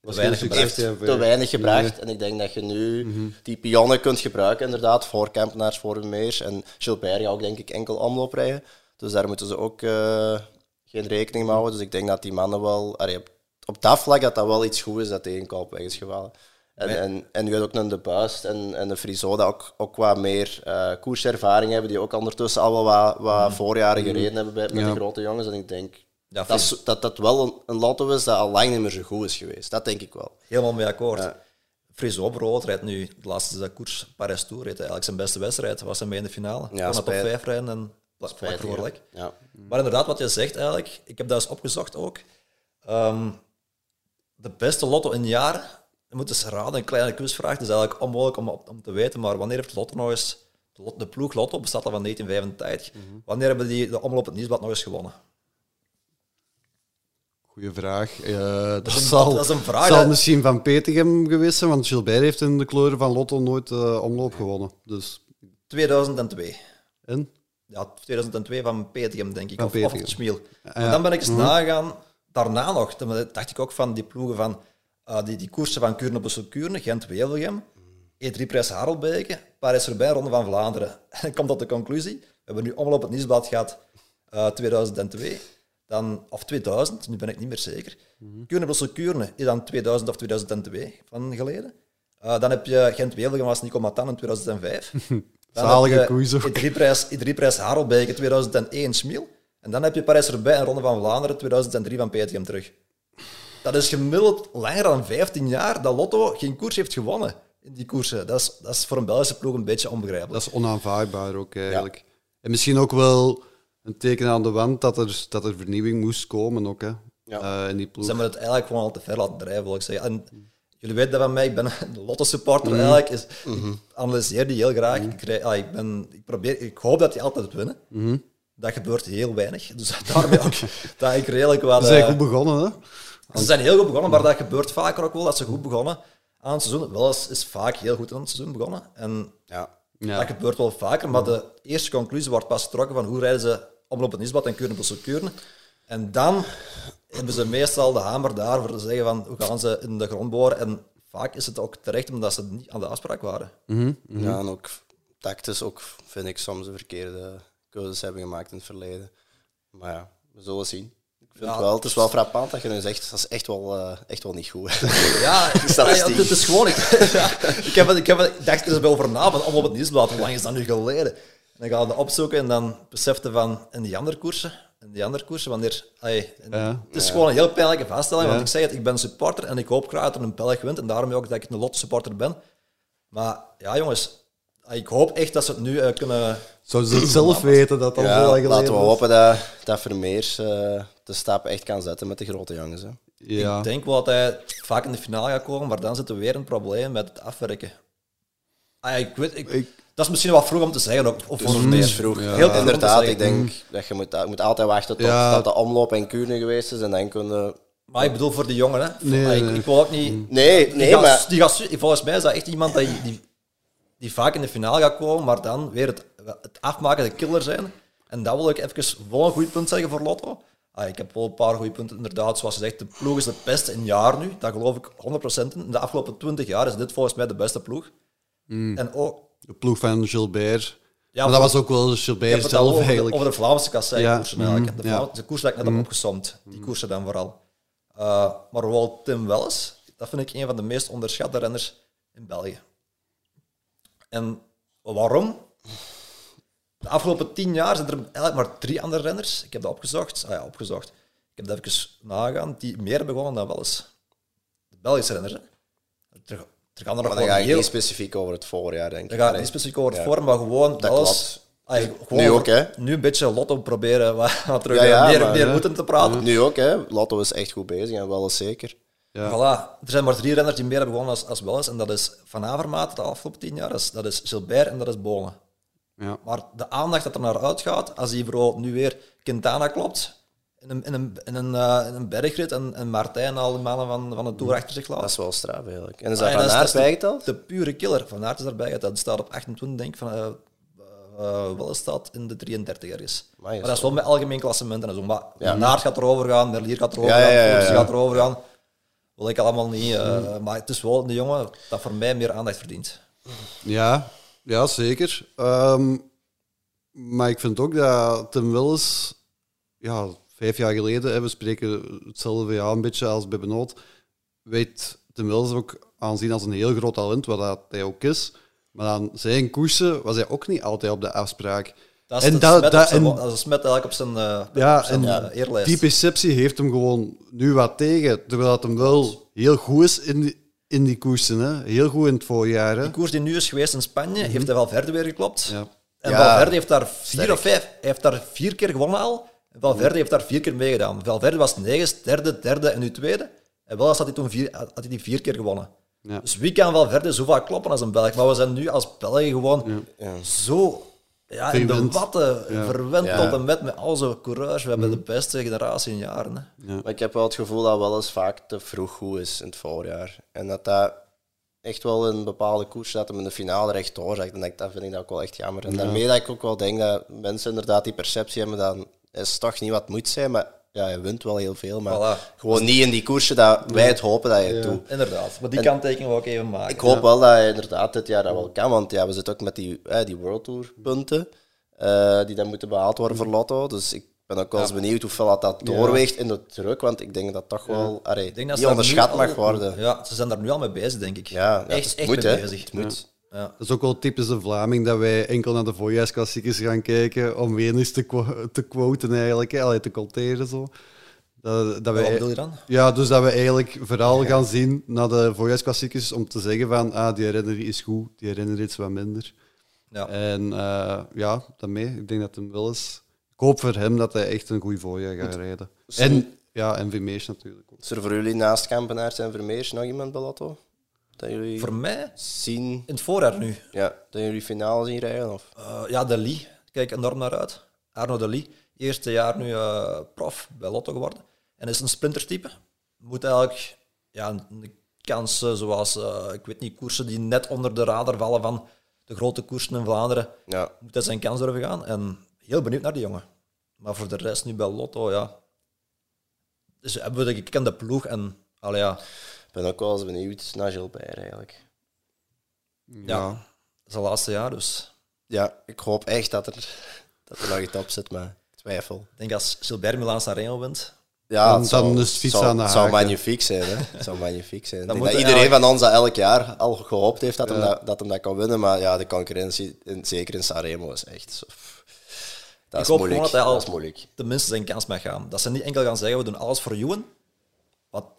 Speaker 2: was
Speaker 1: weinig
Speaker 2: ja,
Speaker 3: te weinig
Speaker 2: Nee.
Speaker 3: gebracht. En ik denk dat je nu die pionnen kunt gebruiken, inderdaad, voor Kempenaars, voor Vermeers. En Gilbert gaat ook, denk ik, enkel omloop rijden. Dus daar moeten ze ook eh, geen rekening mee houden. Dus ik denk dat die mannen wel... allee, op, op dat vlak dat dat wel iets goed is, dat tegenkoop weg is gevallen. En, en, en nu ook een De Buist en, en de Friso dat ook, ook wat meer eh, koerservaring hebben, die ook ondertussen al wel wat, wat voorjaren gereden hebben bij, met
Speaker 2: Ja.
Speaker 3: de grote jongens. En ik denk dat, is- dat dat wel een, een lotto is dat al lang niet meer zo goed is geweest. Dat denk ik wel.
Speaker 1: Helemaal mee akkoord.
Speaker 3: Ja.
Speaker 1: Friso bijvoorbeeld rijdt nu de laatste koers Paris Tour, reed eigenlijk zijn beste wedstrijd. Was hij mee in de finale.
Speaker 3: Ja,
Speaker 1: Kon top
Speaker 3: spijt.
Speaker 1: 5 rijden en vlak voor
Speaker 3: ja.
Speaker 1: Maar inderdaad, wat je zegt eigenlijk, ik heb dat eens opgezocht ook. Ehm, de beste lotto in jaar, je moet eens raden, een kleine quizvraag, het is eigenlijk onmogelijk om, om te weten, maar wanneer heeft Lotto nog eens, de, lot- de ploeg Lotto bestaat al van 1985, wanneer hebben die de omloop het nieuwsblad nog eens gewonnen?
Speaker 2: Goeie vraag. Eh, dat,
Speaker 1: is een-
Speaker 2: zal,
Speaker 1: dat is een vraag,
Speaker 2: zal
Speaker 1: hè?
Speaker 2: misschien van Petegem geweest zijn, want Gilbert heeft in de kleuren van Lotto nooit eh, omloop gewonnen. Dus,
Speaker 1: 2002.
Speaker 2: en?
Speaker 1: Ja, 2002 van PTM, denk ik.
Speaker 2: Van
Speaker 1: Of, of het Schmiel.
Speaker 2: Ja.
Speaker 1: En dan ben ik eens nagegaan, daarna nog, toen dacht ik ook van die ploegen van eh, die, die koersen van Kuurne, Brussel, Kuurne, Gent, Wevelgem, E3-prijs Harelbeke, Parijs-Roubaix, Ronde van Vlaanderen. En ik kom tot de conclusie, we hebben nu omloop het nieuwsblad gehad eh 2002, dan, of 2000, nu ben ik niet meer zeker. Kuurne, Brussel, Kuurne is dan 2000 of 2002 van geleden. Eh, dan heb je Gent-Wevelgem was Nico Matan in 2005. Dan
Speaker 2: Zalige koers ook.
Speaker 1: E3-prijs E3-prijs Harelbeke 2001 Schmiel. En dan heb je Parijs-Roubaix en Ronde van Vlaanderen 2003 van PTM terug. Dat is gemiddeld langer dan 15 jaar dat Lotto geen koers heeft gewonnen in die koersen. Dat is, dat is voor een Belgische ploeg een beetje onbegrijpelijk.
Speaker 2: Dat is onaanvaardbaar ook eigenlijk. En misschien ook wel een teken aan de wand dat er, dat er vernieuwing moest komen ook, hè.
Speaker 3: Ja.
Speaker 2: Eh, in die ploeg.
Speaker 1: Ze hebben het eigenlijk gewoon al te ver laten drijven, wil ik zeggen. En jullie weten dat van mij, ik ben een Lotto-supporter eigenlijk. Is, Ik analyseer die heel graag. Ik, rij- ah, ik, ben, ik, probeer, ik hoop dat die altijd winnen. Dat gebeurt heel weinig. Dus daarmee ook dat ik redelijk wat...
Speaker 2: Ze zijn
Speaker 1: eh,
Speaker 2: goed begonnen, hè.
Speaker 1: Ze zijn heel goed begonnen, maar dat gebeurt vaker ook wel, dat ze goed begonnen aan het seizoen. Wel is, is vaak heel goed aan het seizoen begonnen. En
Speaker 3: Ja.
Speaker 2: Ja.
Speaker 1: dat gebeurt wel vaker, maar de eerste conclusie wordt pas getrokken van hoe rijden ze omloop het Nisbad en Kuurne Brussel Kuurne. En dan hebben ze meestal de hamer daar voor te zeggen van hoe gaan ze in de grond boren. En vaak is het ook terecht omdat ze niet aan de afspraak waren.
Speaker 3: ja, en ook tactisch ook, vind ik, soms de verkeerde keuzes hebben gemaakt in het verleden. Maar ja, we zullen zien. Vind het, wel, het is wel frappant dat je nu zegt, dat is echt wel, eh, echt wel niet goed.
Speaker 1: Ja, ja,
Speaker 3: statistiek.
Speaker 1: het is gewoon... Ik, ja, ik, heb, ik, heb, ik dacht er eens bij over na, van allemaal op het nieuwsblad. Hoe lang is dat nu geleden? En dan ga je het opzoeken en dan besefte van... In die andere koersen, in die andere koersen, wanneer... en
Speaker 2: Ja.
Speaker 1: Het is gewoon een heel pijnlijke vaststelling,
Speaker 2: Ja.
Speaker 1: want ik zeg het, ik ben supporter en ik hoop graag dat er een Belg wint. En daarom ook dat ik een Lotto-supporter ben. Maar ja, jongens, ik hoop echt dat ze het nu eh, kunnen...
Speaker 2: Zouden ze het zelf weten dat dat al
Speaker 3: Ja,
Speaker 2: zo lang geleden
Speaker 3: laten we hopen dat, dat Vermeers eh, de stap echt kan zetten met de grote jongens. Hè.
Speaker 2: Ja.
Speaker 1: Ik denk wel dat hij vaak in de finale gaat komen, maar dan zitten we weer een probleem met het afwerken. Ah, ik weet, ik,
Speaker 2: Ik-
Speaker 1: dat is misschien wat vroeg om te zeggen. Ook, of
Speaker 3: Dus
Speaker 1: voor
Speaker 3: het is vroeg.
Speaker 2: Ja.
Speaker 1: Heel
Speaker 3: Inderdaad, ik denk dat je moet, je moet altijd wachten tot
Speaker 2: Ja.
Speaker 3: dat de omloop en Kuurne geweest is en dan kunnen...
Speaker 1: Maar ik bedoel voor de jongen, hè.
Speaker 2: Nee,
Speaker 1: Ah, ik,
Speaker 2: nee.
Speaker 1: ik wil ook niet...
Speaker 3: Nee,
Speaker 1: die
Speaker 3: nee,
Speaker 1: gaat-
Speaker 3: maar...
Speaker 1: die gaat, volgens mij is dat echt iemand die, die, die vaak in de finale gaat komen, maar dan weer het, het afmaken de killer zijn. En dat wil ik even wel een goed punt zeggen voor Lotto. Ah, ik heb wel een paar goede punten, inderdaad. Zoals je zegt, de ploeg is de beste in jaar nu. Dat geloof ik 100% in. De afgelopen 20 jaar is dit volgens mij de beste ploeg. En ook,
Speaker 2: De ploeg van Gilbert.
Speaker 1: Ja,
Speaker 2: maar dat was ook wel Gilbert zelf
Speaker 1: over, de-
Speaker 2: eigenlijk.
Speaker 1: over de Vlaamse kasseikoersen
Speaker 2: Ja,
Speaker 1: eigenlijk.
Speaker 2: mhm,
Speaker 1: De,
Speaker 2: ja.
Speaker 1: Vlaam- de koers dat ik net heb opgesomd. Die koersen dan vooral. Uh, maar wel Tim Welles, dat vind ik een van de meest onderschatte renners in België. En waarom? De afgelopen tien jaar zijn er eigenlijk maar drie andere renners. Ik heb dat opgezocht. Ah ja, opgezocht. Ik heb dat even nagegaan. Die meer hebben gewonnen dan Welles. De Belgische renners. Hè. Er, er gaan er nog
Speaker 3: dan
Speaker 1: wel
Speaker 3: ga
Speaker 1: heel...
Speaker 3: niet specifiek over het voorjaar, denk ik.
Speaker 1: Het
Speaker 3: Allee.
Speaker 1: niet specifiek over het
Speaker 3: Ja.
Speaker 1: vorm, maar gewoon
Speaker 3: Dat
Speaker 1: alles. Ay, gewoon
Speaker 3: Nu ook, hè?
Speaker 1: Nu een beetje lotto proberen wat, terug
Speaker 3: Ja, ja,
Speaker 1: meer,
Speaker 3: maar,
Speaker 1: meer moeten te praten.
Speaker 3: Nu ook, hè. Lotto is echt goed bezig en wel eens zeker.
Speaker 2: Ja.
Speaker 1: Voilà. Er zijn maar drie renners die meer hebben gewonnen als, als Welles. En dat is Van Avermaat de afgelopen tien jaar. Dat is, dat Gilbert en dat is Bonen.
Speaker 2: Ja.
Speaker 1: Maar de aandacht dat er naar uitgaat, als hij bijvoorbeeld nu weer Quintana klopt, in een, in een, in een, eh, in een bergrit en, en Martijn al die mannen van, van de Tour achter zich laat.
Speaker 3: Dat is wel straf, eigenlijk. En is
Speaker 1: Ah,
Speaker 3: dat
Speaker 1: ja,
Speaker 3: van
Speaker 1: dat
Speaker 3: Aert
Speaker 1: de-? De pure killer. Van Aert is daarbij geteld. Die staat op 28, denk ik. Van, eh eh, wel staat in de 33 ergens.
Speaker 3: Is
Speaker 1: maar dat is wel met algemeen klassement en zo. Maar
Speaker 3: Ja.
Speaker 1: Van Aert gaat erover gaan, Merlier gaat erover
Speaker 3: Ja, ja,
Speaker 1: gaan,
Speaker 3: ja, ja,
Speaker 1: Philips
Speaker 3: ja.
Speaker 1: gaat erover gaan. Wil ik allemaal niet. eh, Maar het is wel de jongen dat voor mij meer aandacht verdient.
Speaker 2: Ja, ja zeker. Ehm, maar ik vind ook dat Tim Willis, ja, vijf jaar geleden, hè, we spreken hetzelfde ja, een beetje als bij Benoot, weet Tim Willis ook aanzien als een heel groot talent, wat dat hij ook is. Maar aan zijn koersen was hij ook niet altijd op de afspraak.
Speaker 1: Dat is,
Speaker 2: En dat-
Speaker 1: smet
Speaker 2: dat-
Speaker 1: zijn,
Speaker 2: en-
Speaker 1: dat smet eigenlijk op zijn, eh,
Speaker 2: Ja,
Speaker 1: op zijn
Speaker 2: en
Speaker 1: eerlijst.
Speaker 2: Die perceptie heeft hem gewoon nu wat tegen, terwijl dat hem wel heel goed is in die, in die koersen. Hè. Heel goed in het voorjaar. Hè.
Speaker 1: Die koers die nu is geweest in Spanje, heeft hij wel verder weer geklopt.
Speaker 2: Ja.
Speaker 1: En
Speaker 3: Ja.
Speaker 1: Valverde heeft daar vier
Speaker 3: Sterk.
Speaker 1: of vijf, heeft daar vier keer gewonnen al. En Valverde heeft daar vier keer meegedaan. Valverde was negende, derde, derde en nu tweede. En wel had hij toen vier, had hij die vier keer gewonnen.
Speaker 2: Ja.
Speaker 1: Dus wie kan Valverde zo vaak kloppen als een Belg? Maar we zijn nu als Belgen gewoon zo ja, in de
Speaker 2: Verwend.
Speaker 1: watten, verwend
Speaker 3: Ja.
Speaker 1: tot en met met al zo'n courage. We hebben de beste generatie in jaren. Hè.
Speaker 3: Maar ik heb wel het gevoel dat wel eens vaak te vroeg goed is in het voorjaar. En dat dat echt wel een bepaalde koers dat hem in de finale recht doorzakt. En dat, dat vind ik dat ook wel echt jammer. En daarmee dat ik ook wel denk dat mensen inderdaad die perceptie hebben dat is toch niet wat het moet zijn, maar ja, je wint wel heel veel. Maar
Speaker 1: Voilà.
Speaker 3: gewoon niet in die koersen dat wij het hopen dat je het doet.
Speaker 1: Inderdaad. Maar die kanttekening wil ik even maken.
Speaker 3: Ik hoop wel dat je inderdaad dit jaar dat wel kan, want ja, we zitten ook met die, eh, die World Tour punten eh, die dan moeten behaald worden voor Lotto. Dus ik ben ook wel eens benieuwd hoeveel dat, dat doorweegt in de druk, want ik denk dat toch wel allee,
Speaker 1: Ik denk dat
Speaker 3: onderschat
Speaker 1: al-
Speaker 3: mag worden. Ja,
Speaker 1: ze zijn daar nu al mee bezig, denk ik.
Speaker 3: ja,
Speaker 1: echt,
Speaker 3: het
Speaker 1: echt
Speaker 3: moet,
Speaker 1: mee
Speaker 3: hè.
Speaker 1: bezig.
Speaker 3: Het moet.
Speaker 1: Ja.
Speaker 2: Dat is ook wel typisch de Vlaming dat wij enkel naar de voorjaarsklassiekers gaan kijken om weer eens te, qu- te quoten eigenlijk, hè. Allee, te quoteren zo. Dat, dat
Speaker 1: Wat
Speaker 2: wij,
Speaker 1: bedoel je dan?
Speaker 2: ja, dus dat we eigenlijk vooral gaan zien naar de voorjaarsklassiekers om te zeggen van ah, die herinnering is goed, die herinnering is wat minder.
Speaker 1: Ja.
Speaker 2: En eh, ja, daarmee, ik denk dat hem wel is. Ik hoop voor hem dat hij echt een goed voorjaar gaat rijden. En ja, en Vermeers natuurlijk ook.
Speaker 3: Is er voor jullie naast Kampenaerts en Vermeers nog iemand bij Lotto? Dat jullie
Speaker 1: Voor mij,
Speaker 3: zien,
Speaker 1: in het voorjaar nu,
Speaker 3: ja, dat jullie finale zien rijden? Of?
Speaker 1: eh, ja, de Lee. Kijk enorm naar uit. Arno de Lee. Eerste jaar nu eh, prof bij Lotto geworden. En is een sprintertype. Moet eigenlijk ja, een kansen zoals, eh, ik weet niet, koersen die net onder de radar vallen van de grote koersen in Vlaanderen.
Speaker 3: Ja,
Speaker 1: Moet hij zijn kans durven gaan. En heel benieuwd naar die jongen. Maar voor de rest nu bij Lotto, ja. Dus hebben we de gekende ploeg en, allee, ja,
Speaker 3: ben ook wel eens benieuwd naar Gilbert eigenlijk.
Speaker 1: ja. dat is het laatste jaar, dus
Speaker 3: Ja, ik hoop echt dat er, dat er nog iets op zit, maar ik twijfel.
Speaker 1: Ik denk als Gilbert Milaan Sanremo wint,
Speaker 3: Ja,
Speaker 2: Dan-
Speaker 3: het zou-
Speaker 2: fiets
Speaker 3: zou,
Speaker 2: aan de
Speaker 3: het zou magnifiek zijn. Hè? Het zou magnifiek zijn. Dat
Speaker 1: er
Speaker 3: iedereen
Speaker 1: eigenlijk-
Speaker 3: van ons dat elk jaar al gehoopt heeft dat, hem,
Speaker 2: Ja.
Speaker 3: dat, dat hem dat kan winnen. Maar ja, de concurrentie, in- zeker in Sanremo, is echt... zo- Dat
Speaker 1: Ik
Speaker 3: is
Speaker 1: hoop
Speaker 3: moeilijk.
Speaker 1: gewoon dat hij al
Speaker 3: Dat is moeilijk.
Speaker 1: tenminste zijn kans mag gaan. Dat ze niet enkel gaan zeggen, we doen alles voor Ewan.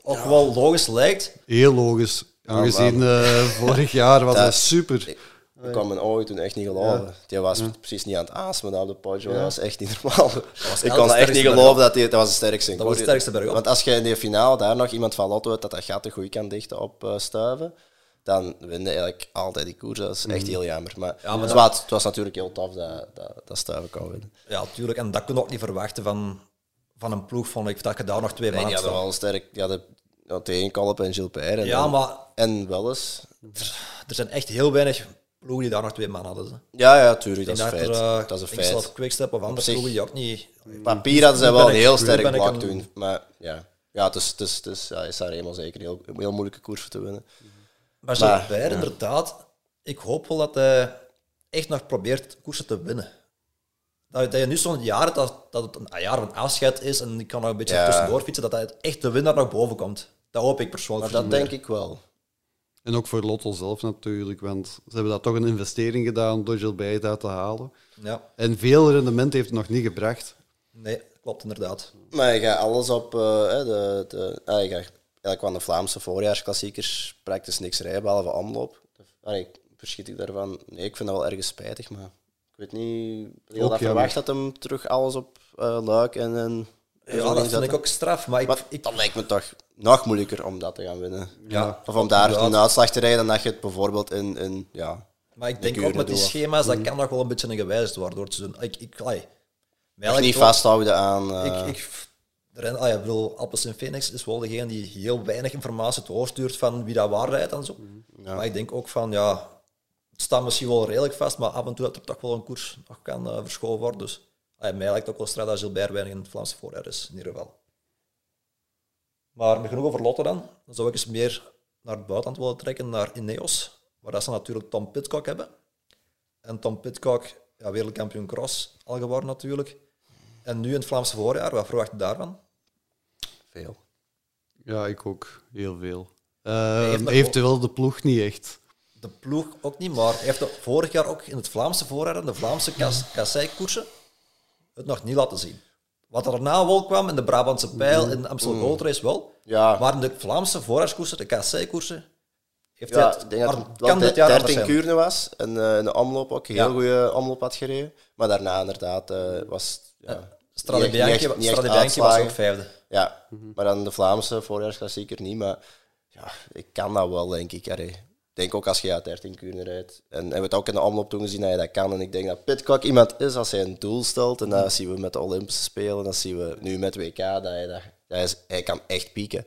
Speaker 1: Wat ook wel logisch lijkt.
Speaker 2: Heel logisch. Aangezien eh, vorig jaar was
Speaker 3: Dat-
Speaker 2: dat super.
Speaker 3: Ik kan mijn ogen toen echt niet geloven. Die was precies niet aan het aasmen op de Poggio. Dat was echt niet normaal. Ik kon echt niet geloven dat hij... Dat was de sterkste.
Speaker 1: Dat was de sterkste bergop.
Speaker 3: Want als je in die finale daar nog iemand van Lotto hebt dat dat gat de goeie kan dichten op eh, stuiven, dan win je eigenlijk altijd die koers. Dat is echt heel jammer. Maar,
Speaker 1: Ja, maar
Speaker 3: het,
Speaker 1: dat-
Speaker 3: was, het was natuurlijk heel tof dat, dat, dat stuiven kan winnen.
Speaker 1: Ja, tuurlijk. En dat kun je ook niet verwachten van, van een ploeg, vond ik, dat je daar nog twee
Speaker 3: Nee, hadden
Speaker 1: staan.
Speaker 3: wel sterk... Die hadden ja, Tegenkolp en Gilbert. En,
Speaker 1: Ja, maar
Speaker 3: En wel eens.
Speaker 1: er zijn echt heel weinig ploegen die daar nog twee man hadden.
Speaker 3: Ja, ja, tuurlijk. Dat
Speaker 1: Ik
Speaker 3: is
Speaker 1: denk
Speaker 3: een feit.
Speaker 1: er, eh,
Speaker 3: dat is een
Speaker 1: ik
Speaker 3: feit.
Speaker 1: Quickstep of andere ploegen die ook niet...
Speaker 3: Papier hadden ze wel een
Speaker 1: ik-
Speaker 3: heel sterk
Speaker 1: ik
Speaker 3: blok
Speaker 1: een-
Speaker 3: toen. Maar ja, ja het is, het is, het is, ja, is daar helemaal zeker een heel, een heel moeilijke koers voor te winnen.
Speaker 1: Maar Gilbert,
Speaker 3: ja.
Speaker 1: inderdaad, ik hoop wel dat hij echt nog probeert koersen te winnen. Dat, dat je nu zo'n jaar, dat, dat het een jaar van afscheid is en ik kan nog een beetje
Speaker 3: Ja.
Speaker 1: tussendoor fietsen, dat hij echt de winnaar naar boven komt. Dat hoop ik persoonlijk.
Speaker 3: Maar dat denk ik wel.
Speaker 2: En ook voor Lotto zelf natuurlijk, want ze hebben daar toch een investering gedaan door Gilbert uit te halen.
Speaker 1: Ja,
Speaker 2: En veel rendement heeft het nog niet gebracht.
Speaker 1: nee, klopt inderdaad.
Speaker 3: Maar je gaat alles op eh, hè, de, de, ah, je gaat eigenlijk van de Vlaamse voorjaarsklassiekers praktisch niks rijden, behalve omloop. Allee, verschiet ik daarvan? Nee, ik vind dat wel ergens spijtig, maar weet niet. Ik had
Speaker 2: Ook
Speaker 3: dat
Speaker 2: jammer.
Speaker 3: verwacht dat hem terug alles op eh luik en, en
Speaker 1: Ja, dat vind ik ook straf, maar ik,
Speaker 3: Maar
Speaker 1: ik,
Speaker 3: dat lijkt me toch nog moeilijker om dat te gaan winnen.
Speaker 1: Ja,
Speaker 3: of om daar een uitslag te rijden dan dat je het bijvoorbeeld in, in ja,
Speaker 1: maar ik denk ook met die
Speaker 3: doen.
Speaker 1: schema's, dat kan nog wel een beetje een gewijzigd worden door het seizoen. Ik, ik, mij
Speaker 3: niet vasthouden aan. eh,
Speaker 1: Ik, ik, de ren- ah ja, ik bedoel, Alpes en Phoenix is wel degene die heel weinig informatie doorstuurt van wie dat waar rijdt en zo. Maar ik denk ook van, ja, staat misschien wel redelijk vast, maar af en toe dat er toch wel een koers nog kan eh, verschoven worden. Dus mij lijkt ook wel strijd dat Gilbert weinig in het Vlaamse voorjaar is, in ieder geval. Maar met genoeg over Lotte dan, dan zou ik eens meer naar het buitenland willen trekken, naar Ineos, waar dat ze natuurlijk Tom Pitcock hebben. En Tom Pitcock, ja, wereldkampioen cross al geworden natuurlijk. En nu in het Vlaamse voorjaar, wat verwacht je daarvan?
Speaker 3: veel.
Speaker 2: Ja, ik ook. Heel veel. Uh,
Speaker 1: heeft
Speaker 2: eventueel de ploeg niet echt.
Speaker 1: De ploeg ook niet, maar hij heeft het vorig jaar ook in het Vlaamse voorjaar, in de Vlaamse kas- kasseikoersen, het nog niet laten zien. Wat er daarna wel kwam, in de Brabantse Pijl, in de Amstel Gold Race wel.
Speaker 3: Ja.
Speaker 1: Maar in de Vlaamse voorjaarskoersen, de kasseikoersen, heeft
Speaker 3: Ja,
Speaker 1: hij het,
Speaker 3: ik denk dat het
Speaker 1: kan dit jaar anders
Speaker 3: 13
Speaker 1: zijn.
Speaker 3: kuren was en eh, in de omloop ook een heel goede omloop had gereden. Maar daarna inderdaad eh, was ja,
Speaker 1: Strade
Speaker 3: niet echt-
Speaker 1: Bianchi,
Speaker 3: niet echt- niet echt
Speaker 1: Strade Bianchi was ook vijfde.
Speaker 3: Ja, maar dan de Vlaamse voorjaarsklassieker niet. Maar ja, ik kan dat wel, denk ik. Ik denk ook als je ja, 13 kuren rijdt. En we hebben het ook in de omloop toen gezien dat je dat kan. En ik denk dat Pitcock iemand is als hij een doel stelt. En dat zien we met de Olympische Spelen. Dat zien we nu met WK. Dat hij, dat, dat is, hij kan echt pieken.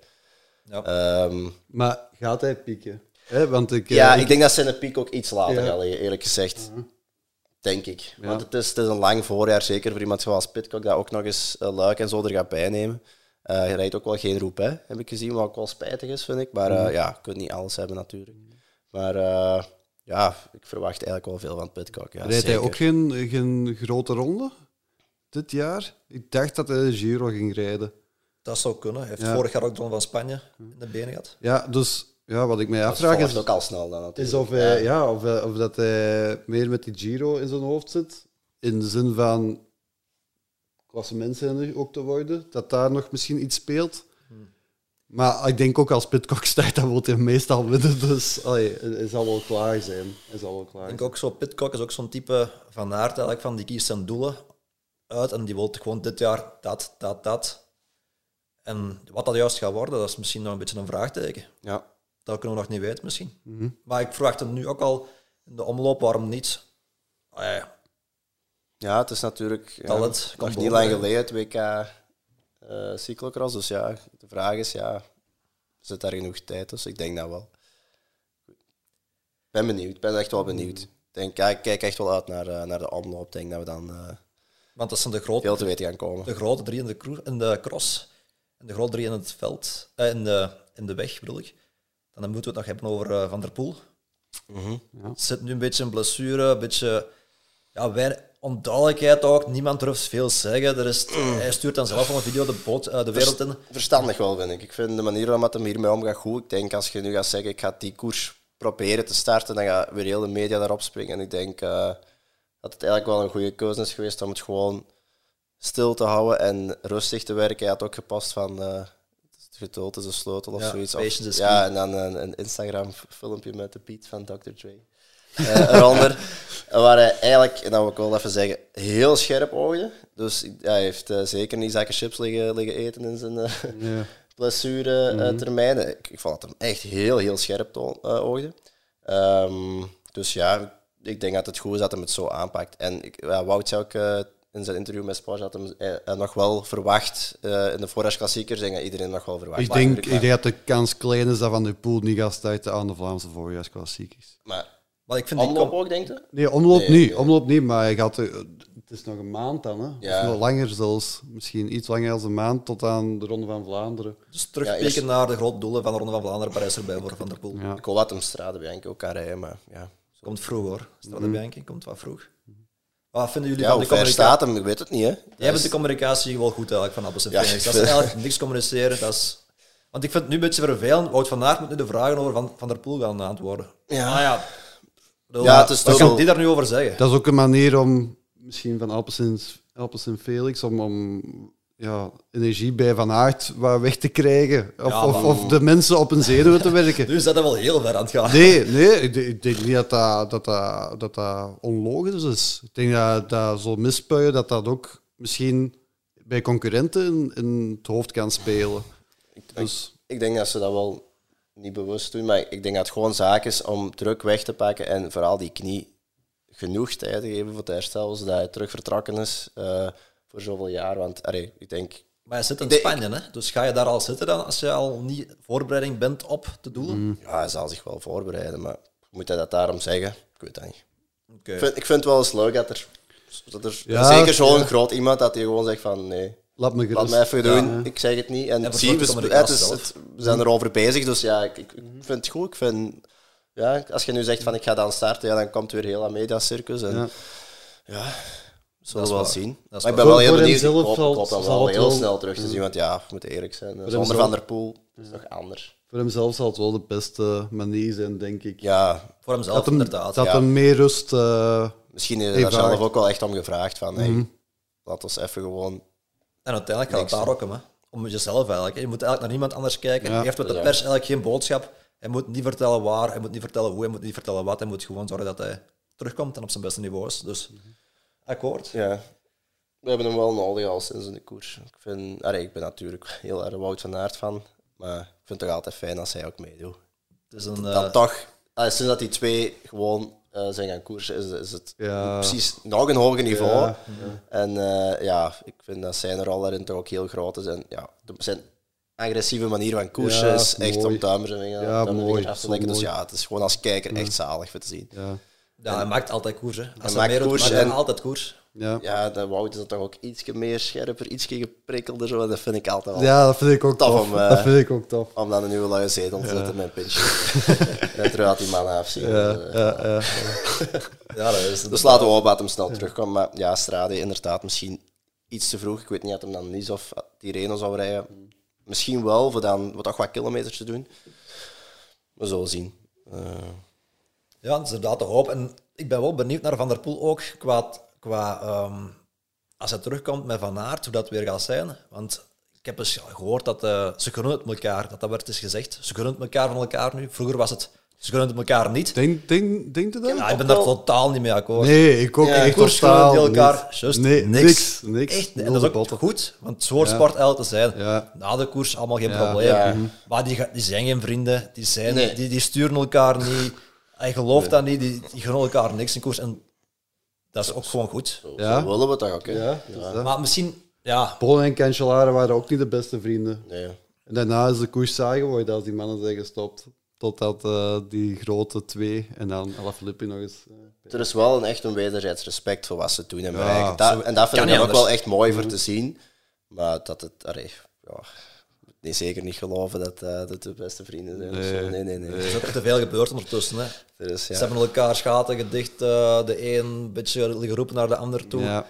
Speaker 1: Ja.
Speaker 3: Ehm,
Speaker 2: Maar gaat hij pieken? Hè, want ik, eh,
Speaker 3: ja,
Speaker 2: ik-
Speaker 3: ik denk dat zijn piek ook iets later
Speaker 2: Ja. Mhm.
Speaker 3: gaat liggen, eerlijk gezegd. Denk ik. Want het is, het is een lang voorjaar, zeker voor iemand zoals Pitcock, dat ook nog eens uh, luik en zo er gaat bijnemen. Eh hij rijdt ook wel geen roep, hè, heb ik gezien, wat ook wel spijtig is, vind ik. Maar
Speaker 2: Mhm.
Speaker 3: eh, ja, je kunt niet alles hebben natuurlijk. Maar eh, ja, ik verwacht eigenlijk wel veel van Pitcock. Ja,
Speaker 2: rijdt hij ook geen, geen grote ronde dit jaar? Ik dacht dat hij de Giro ging rijden.
Speaker 1: Dat zou kunnen. Hij heeft
Speaker 2: Ja.
Speaker 1: vorig jaar ook de Ronde van Spanje in de benen gehad.
Speaker 2: Ja, dus ja, wat ik mij
Speaker 3: Dat
Speaker 2: afvraag is,
Speaker 3: ook al snel dan natuurlijk.
Speaker 2: is of, hij, ja. of, of dat hij meer met die Giro in zijn hoofd zit. In de zin van klassementsrenner ook te worden. Dat daar nog misschien iets speelt. Maar ik denk ook als Pitcock stijgt, dan wil hij meestal winnen. Dus allee, hij zal wel klaar zijn. Hij zal wel klaar
Speaker 1: Ik denk
Speaker 2: zijn.
Speaker 1: ook zo, Pitcock is ook zo'n type van aard eigenlijk, van die kiest zijn doelen uit en die wil gewoon dit jaar dat, dat, dat. En wat dat juist gaat worden, dat is misschien nog een beetje een vraagteken.
Speaker 3: Ja.
Speaker 1: Dat kunnen we nog niet weten misschien. Maar ik verwacht het nu ook al in de omloop, waarom niet? Ah ja,
Speaker 3: ja, het is natuurlijk ja,
Speaker 1: Talent kan
Speaker 3: nog niet lang geleden het WK eh cyclocross. Dus ja, de vraag is, ja, zit daar genoeg tijd tussen? Ik denk dat wel. Ik ben benieuwd, ik ben echt wel benieuwd. Ik denk, ja, ik kijk echt wel uit naar, eh, naar de omloop. Ik denk dat we dan eh,
Speaker 1: want dat zijn de grote,
Speaker 3: veel te weten gaan komen.
Speaker 1: de grote drie in de, cru- in de cross en de grote drie in het veld, eh, in, de, in de weg bedoel ik. Dan moeten we het nog hebben over eh, Van der Poel.
Speaker 3: Mhm.
Speaker 1: Zit nu een beetje in blessure, een beetje ja, weinig, onduidelijkheid ook. Niemand durft veel zeggen. Er is, hij stuurt dan zelf al een video de, boot, eh, de wereld in.
Speaker 3: Verstandig wel, vind ik. Ik vind de manier waarop hij hiermee omgaat goed. Ik denk als je nu gaat zeggen, ik ga die koers proberen te starten, dan gaat weer heel de media daarop springen. En ik denk eh, dat het eigenlijk wel een goede keuze is geweest om het gewoon stil te houden en rustig te werken. Hij had ook gepast van het geduld is een sleutel of
Speaker 1: Ja,
Speaker 3: zoiets. Of, ja, en dan een, een Instagram-filmpje met de Piet van Dr. Dre. Eh, eronder. Waar hij eigenlijk, en dat wil ik wel even zeggen, heel scherp oogde. Dus hij heeft eh, zeker niet zakken chips liggen, liggen eten in zijn eh,
Speaker 2: Ja.
Speaker 3: blessuretermijnen. ik, ik vond dat hem echt heel, heel scherp eh, oogde. Ehm, dus ja, ik denk dat het goed is dat hij het zo aanpakt. En ik, ja, Wout zei ook eh, in zijn interview met dat hij eh, eh, nog wel verwacht eh, in de voorjaarsklassiekers. Ik denk dat iedereen nog wel verwacht.
Speaker 2: Ik denk, ik denk dat de kans klein is dat Van der Poel niet gaat starten aan de Vlaamse voorjaarsklassiekers.
Speaker 3: Maar,
Speaker 1: Maar ik vind die
Speaker 3: omloop
Speaker 1: kom-
Speaker 3: ook, denk je?
Speaker 2: Nee, omloop
Speaker 3: Nee,
Speaker 2: niet.
Speaker 3: nee.
Speaker 2: Omloop niet, maar hij gaat, er- het is nog een maand dan. Hè?
Speaker 3: Ja.
Speaker 2: Of nog langer zelfs. Misschien iets langer dan een maand tot aan de Ronde van Vlaanderen.
Speaker 1: dus
Speaker 3: Ja, eerst-
Speaker 1: naar de grote doelen van de Ronde van Vlaanderen. Parijs erbij voor Van der Poel.
Speaker 2: Ja.
Speaker 3: Ik wil wat hem Strade Bianchi ook kan rijden, maar ja.
Speaker 1: Komt vroeg hoor. Strade Bianchi komt wat vroeg. Wat vinden jullie
Speaker 3: Ja,
Speaker 1: van de communicatie?
Speaker 3: staat hem? Ik weet het niet, hè.
Speaker 1: Jij
Speaker 3: is-
Speaker 1: de communicatie wel goed eigenlijk van Appels en
Speaker 3: Ja,
Speaker 1: Dat is eigenlijk niks communiceren. Dat is... Want ik vind het nu een beetje vervelend. Wout van Aert moet nu de vragen over Van, van der Poel gaan antwoorden.
Speaker 3: Ja.
Speaker 1: Ah, ja.
Speaker 3: Ja, het is toch
Speaker 1: kan die daar nu over zeggen?
Speaker 2: Dat is ook een manier om, misschien van Alpes en, Felix, om, om ja, energie bij Van Aert wat weg te krijgen. Of,
Speaker 1: Ja,
Speaker 2: of, de mensen op een zenuwen te werken.
Speaker 1: Nu is dat wel heel ver aan het gaan.
Speaker 2: Nee, nee ik, denk- ik denk niet dat dat, dat, dat, dat, dat onlogisch is. Ik denk dat, dat zo'n mispuien dat dat ook misschien bij concurrenten in, in het hoofd kan spelen. Dus,
Speaker 3: Ik denk dat ze dat wel niet bewust doen, maar ik denk dat het gewoon zaak is om druk weg te pakken en vooral die knie genoeg tijd te geven voor het herstel, zodat hij terug vertrokken is eh, voor zoveel jaar. Want allee, ik denk,
Speaker 1: Maar je zit in Spanje, hè? dus ga je daar al zitten dan als je al niet voorbereiding bent op de doelen?
Speaker 3: ja, hij zal zich wel voorbereiden, maar moet hij dat daarom zeggen? Ik weet dat niet.
Speaker 1: Oké.
Speaker 3: Ik, vind, ik vind het wel eens leuk dat er, dat er
Speaker 2: Ja,
Speaker 3: zeker zo'n
Speaker 2: ja.
Speaker 3: groot iemand dat hij gewoon zegt van nee,
Speaker 2: laat me
Speaker 3: laat
Speaker 2: gerust.
Speaker 3: me even doen,
Speaker 2: Ja.
Speaker 3: ik zeg het niet. En,
Speaker 1: En
Speaker 3: zie, we, sp- het is, het- we zijn erover bezig, dus ja, ik, ik, ik vind het goed. Ik vind, ja, als je nu zegt van ik ga dan starten, ja, dan komt weer heel dat mediacircus. En,
Speaker 2: Ja.
Speaker 3: ja. zullen we
Speaker 1: is
Speaker 3: wel
Speaker 1: waar.
Speaker 3: zien.
Speaker 1: Is
Speaker 3: Maar ik ben wel heel benieuwd. Ik hoop dat
Speaker 2: zal
Speaker 3: wel heel
Speaker 2: wel-
Speaker 3: snel terug te zien, want ja, we moeten eerlijk zijn. Zonder Van der Poel is het nog anders.
Speaker 2: Voor hemzelf zal het wel de beste manier zijn, denk ik.
Speaker 3: Ja,
Speaker 1: Voor hemzelf
Speaker 2: dat hem,
Speaker 1: inderdaad.
Speaker 2: dat
Speaker 3: ja.
Speaker 2: hem meer rust... eh,
Speaker 3: misschien heeft hij daar zelf ook wel echt om gevraagd van hey, laat ons even gewoon...
Speaker 1: En uiteindelijk gaat het daar ook om, hè. om jezelf eigenlijk. Je moet eigenlijk naar niemand anders kijken.
Speaker 2: Ja.
Speaker 1: Je heeft met de pers eigenlijk geen boodschap. Hij moet niet vertellen waar, hij moet niet vertellen hoe, hij moet niet vertellen wat. Hij moet gewoon zorgen dat hij terugkomt en op zijn beste niveau is. Dus akkoord.
Speaker 3: Ja, we hebben hem wel nodig al sinds in de koers. Ik, vind, allee, ik ben natuurlijk heel erg Wout van Aert van, maar ik vind het toch altijd fijn als hij ook meedoet.
Speaker 1: Een,
Speaker 3: Dan
Speaker 1: eh,
Speaker 3: toch, allee, sinds dat die twee gewoon eh, zijn gaan koersen, is, is het
Speaker 2: Ja.
Speaker 3: precies nog een hoger niveau.
Speaker 2: Ja,
Speaker 3: En eh, ja, ik vind dat zijn rol daarin toch ook heel groot is. En ja, de- zijn agressieve manier van koersen
Speaker 2: Ja,
Speaker 3: is echt
Speaker 2: mooi.
Speaker 3: om duimers en vingers
Speaker 2: Ja, mooi,
Speaker 3: af te
Speaker 2: zo
Speaker 3: leggen. Dus ja, het is gewoon als kijker echt zalig voor te zien.
Speaker 2: ja.
Speaker 1: ja, hij maakt altijd koers. Hè. Als hij,
Speaker 3: maakt
Speaker 1: doet,
Speaker 3: en-
Speaker 1: altijd koers.
Speaker 2: Ja.
Speaker 3: Ja, de Wout is dan toch ook ietsje meer scherper, ietsje geprikkelder. Zo. Dat vind ik altijd wel
Speaker 2: ja, dat vind ik ook
Speaker 3: Tof
Speaker 2: tof.
Speaker 3: om, eh,
Speaker 2: dat vind ik ook tof.
Speaker 3: om dan een nieuwe luie zetel te zetten met een en terwijl die man afzien.
Speaker 2: Ja,
Speaker 3: Dus, eh,
Speaker 2: ja, ja.
Speaker 1: Ja, dat is
Speaker 3: Dus laten we hopen dat hem snel terugkomt. Maar ja, Strade inderdaad misschien iets te vroeg. Ik weet niet of hem dan niet of die Reno zou rijden. Misschien wel, voor dan wat toch wat kilometers te doen. We zullen zien. Eh,
Speaker 1: Ja, dat is inderdaad de hoop. En ik ben wel benieuwd naar Van der Poel ook, qua, qua ehm, als hij terugkomt met Van Aert, hoe dat weer gaat zijn. Want ik heb eens gehoord dat eh, ze gunnen het elkaar, dat dat werd eens gezegd. Ze gunnen het elkaar van elkaar nu. Vroeger was het, ze gunnen het elkaar niet.
Speaker 2: Denk, denk, denk je dat?
Speaker 1: Ja, ik ben daar totaal niet mee akkoord.
Speaker 2: Nee, ik ook
Speaker 3: Ja,
Speaker 2: echt
Speaker 1: Koers
Speaker 2: totaal
Speaker 1: gunnen die elkaar,
Speaker 2: niet. nee,
Speaker 1: niks.
Speaker 2: niks. niks.
Speaker 1: Echt, en dat is ook goed, want het sport eigenlijk te zijn.
Speaker 2: Ja.
Speaker 1: Na de koers allemaal geen
Speaker 2: Ja.
Speaker 1: probleem.
Speaker 3: Ja.
Speaker 1: Maar die, die zijn geen vrienden, die, zijn,
Speaker 3: Nee.
Speaker 1: die, die sturen elkaar niet. Hij gelooft dat niet, die, die gunnen elkaar niks in koers. En dat is ook gewoon goed.
Speaker 3: zo,
Speaker 2: Ja.
Speaker 3: zo willen we ook. Hè?
Speaker 2: Ja, dat is dat.
Speaker 1: Maar misschien, ja,
Speaker 2: Paul en Cancellara waren ook niet de beste vrienden.
Speaker 3: Nee.
Speaker 2: En daarna is de koers saai geworden als die mannen zijn gestopt. Totdat eh, die grote twee en dan Alaphilippe nog eens. eh,
Speaker 3: Er is wel een echt een wederzijds respect voor wat ze doen en
Speaker 2: Ja,
Speaker 3: bereiken. Dat, en dat vind ik ook wel echt mooi voor te zien. Maar dat het, allee, ja, nee, zeker niet geloven dat eh, dat de beste vrienden zijn. of
Speaker 2: Nee.
Speaker 3: zo. nee, nee. nee.
Speaker 1: Er is ook te veel gebeurd ondertussen. Hè.
Speaker 3: Er is, ja.
Speaker 1: Ze hebben elkaar schaten gedicht, eh, de een een beetje geroepen naar de ander toe.
Speaker 2: Ja.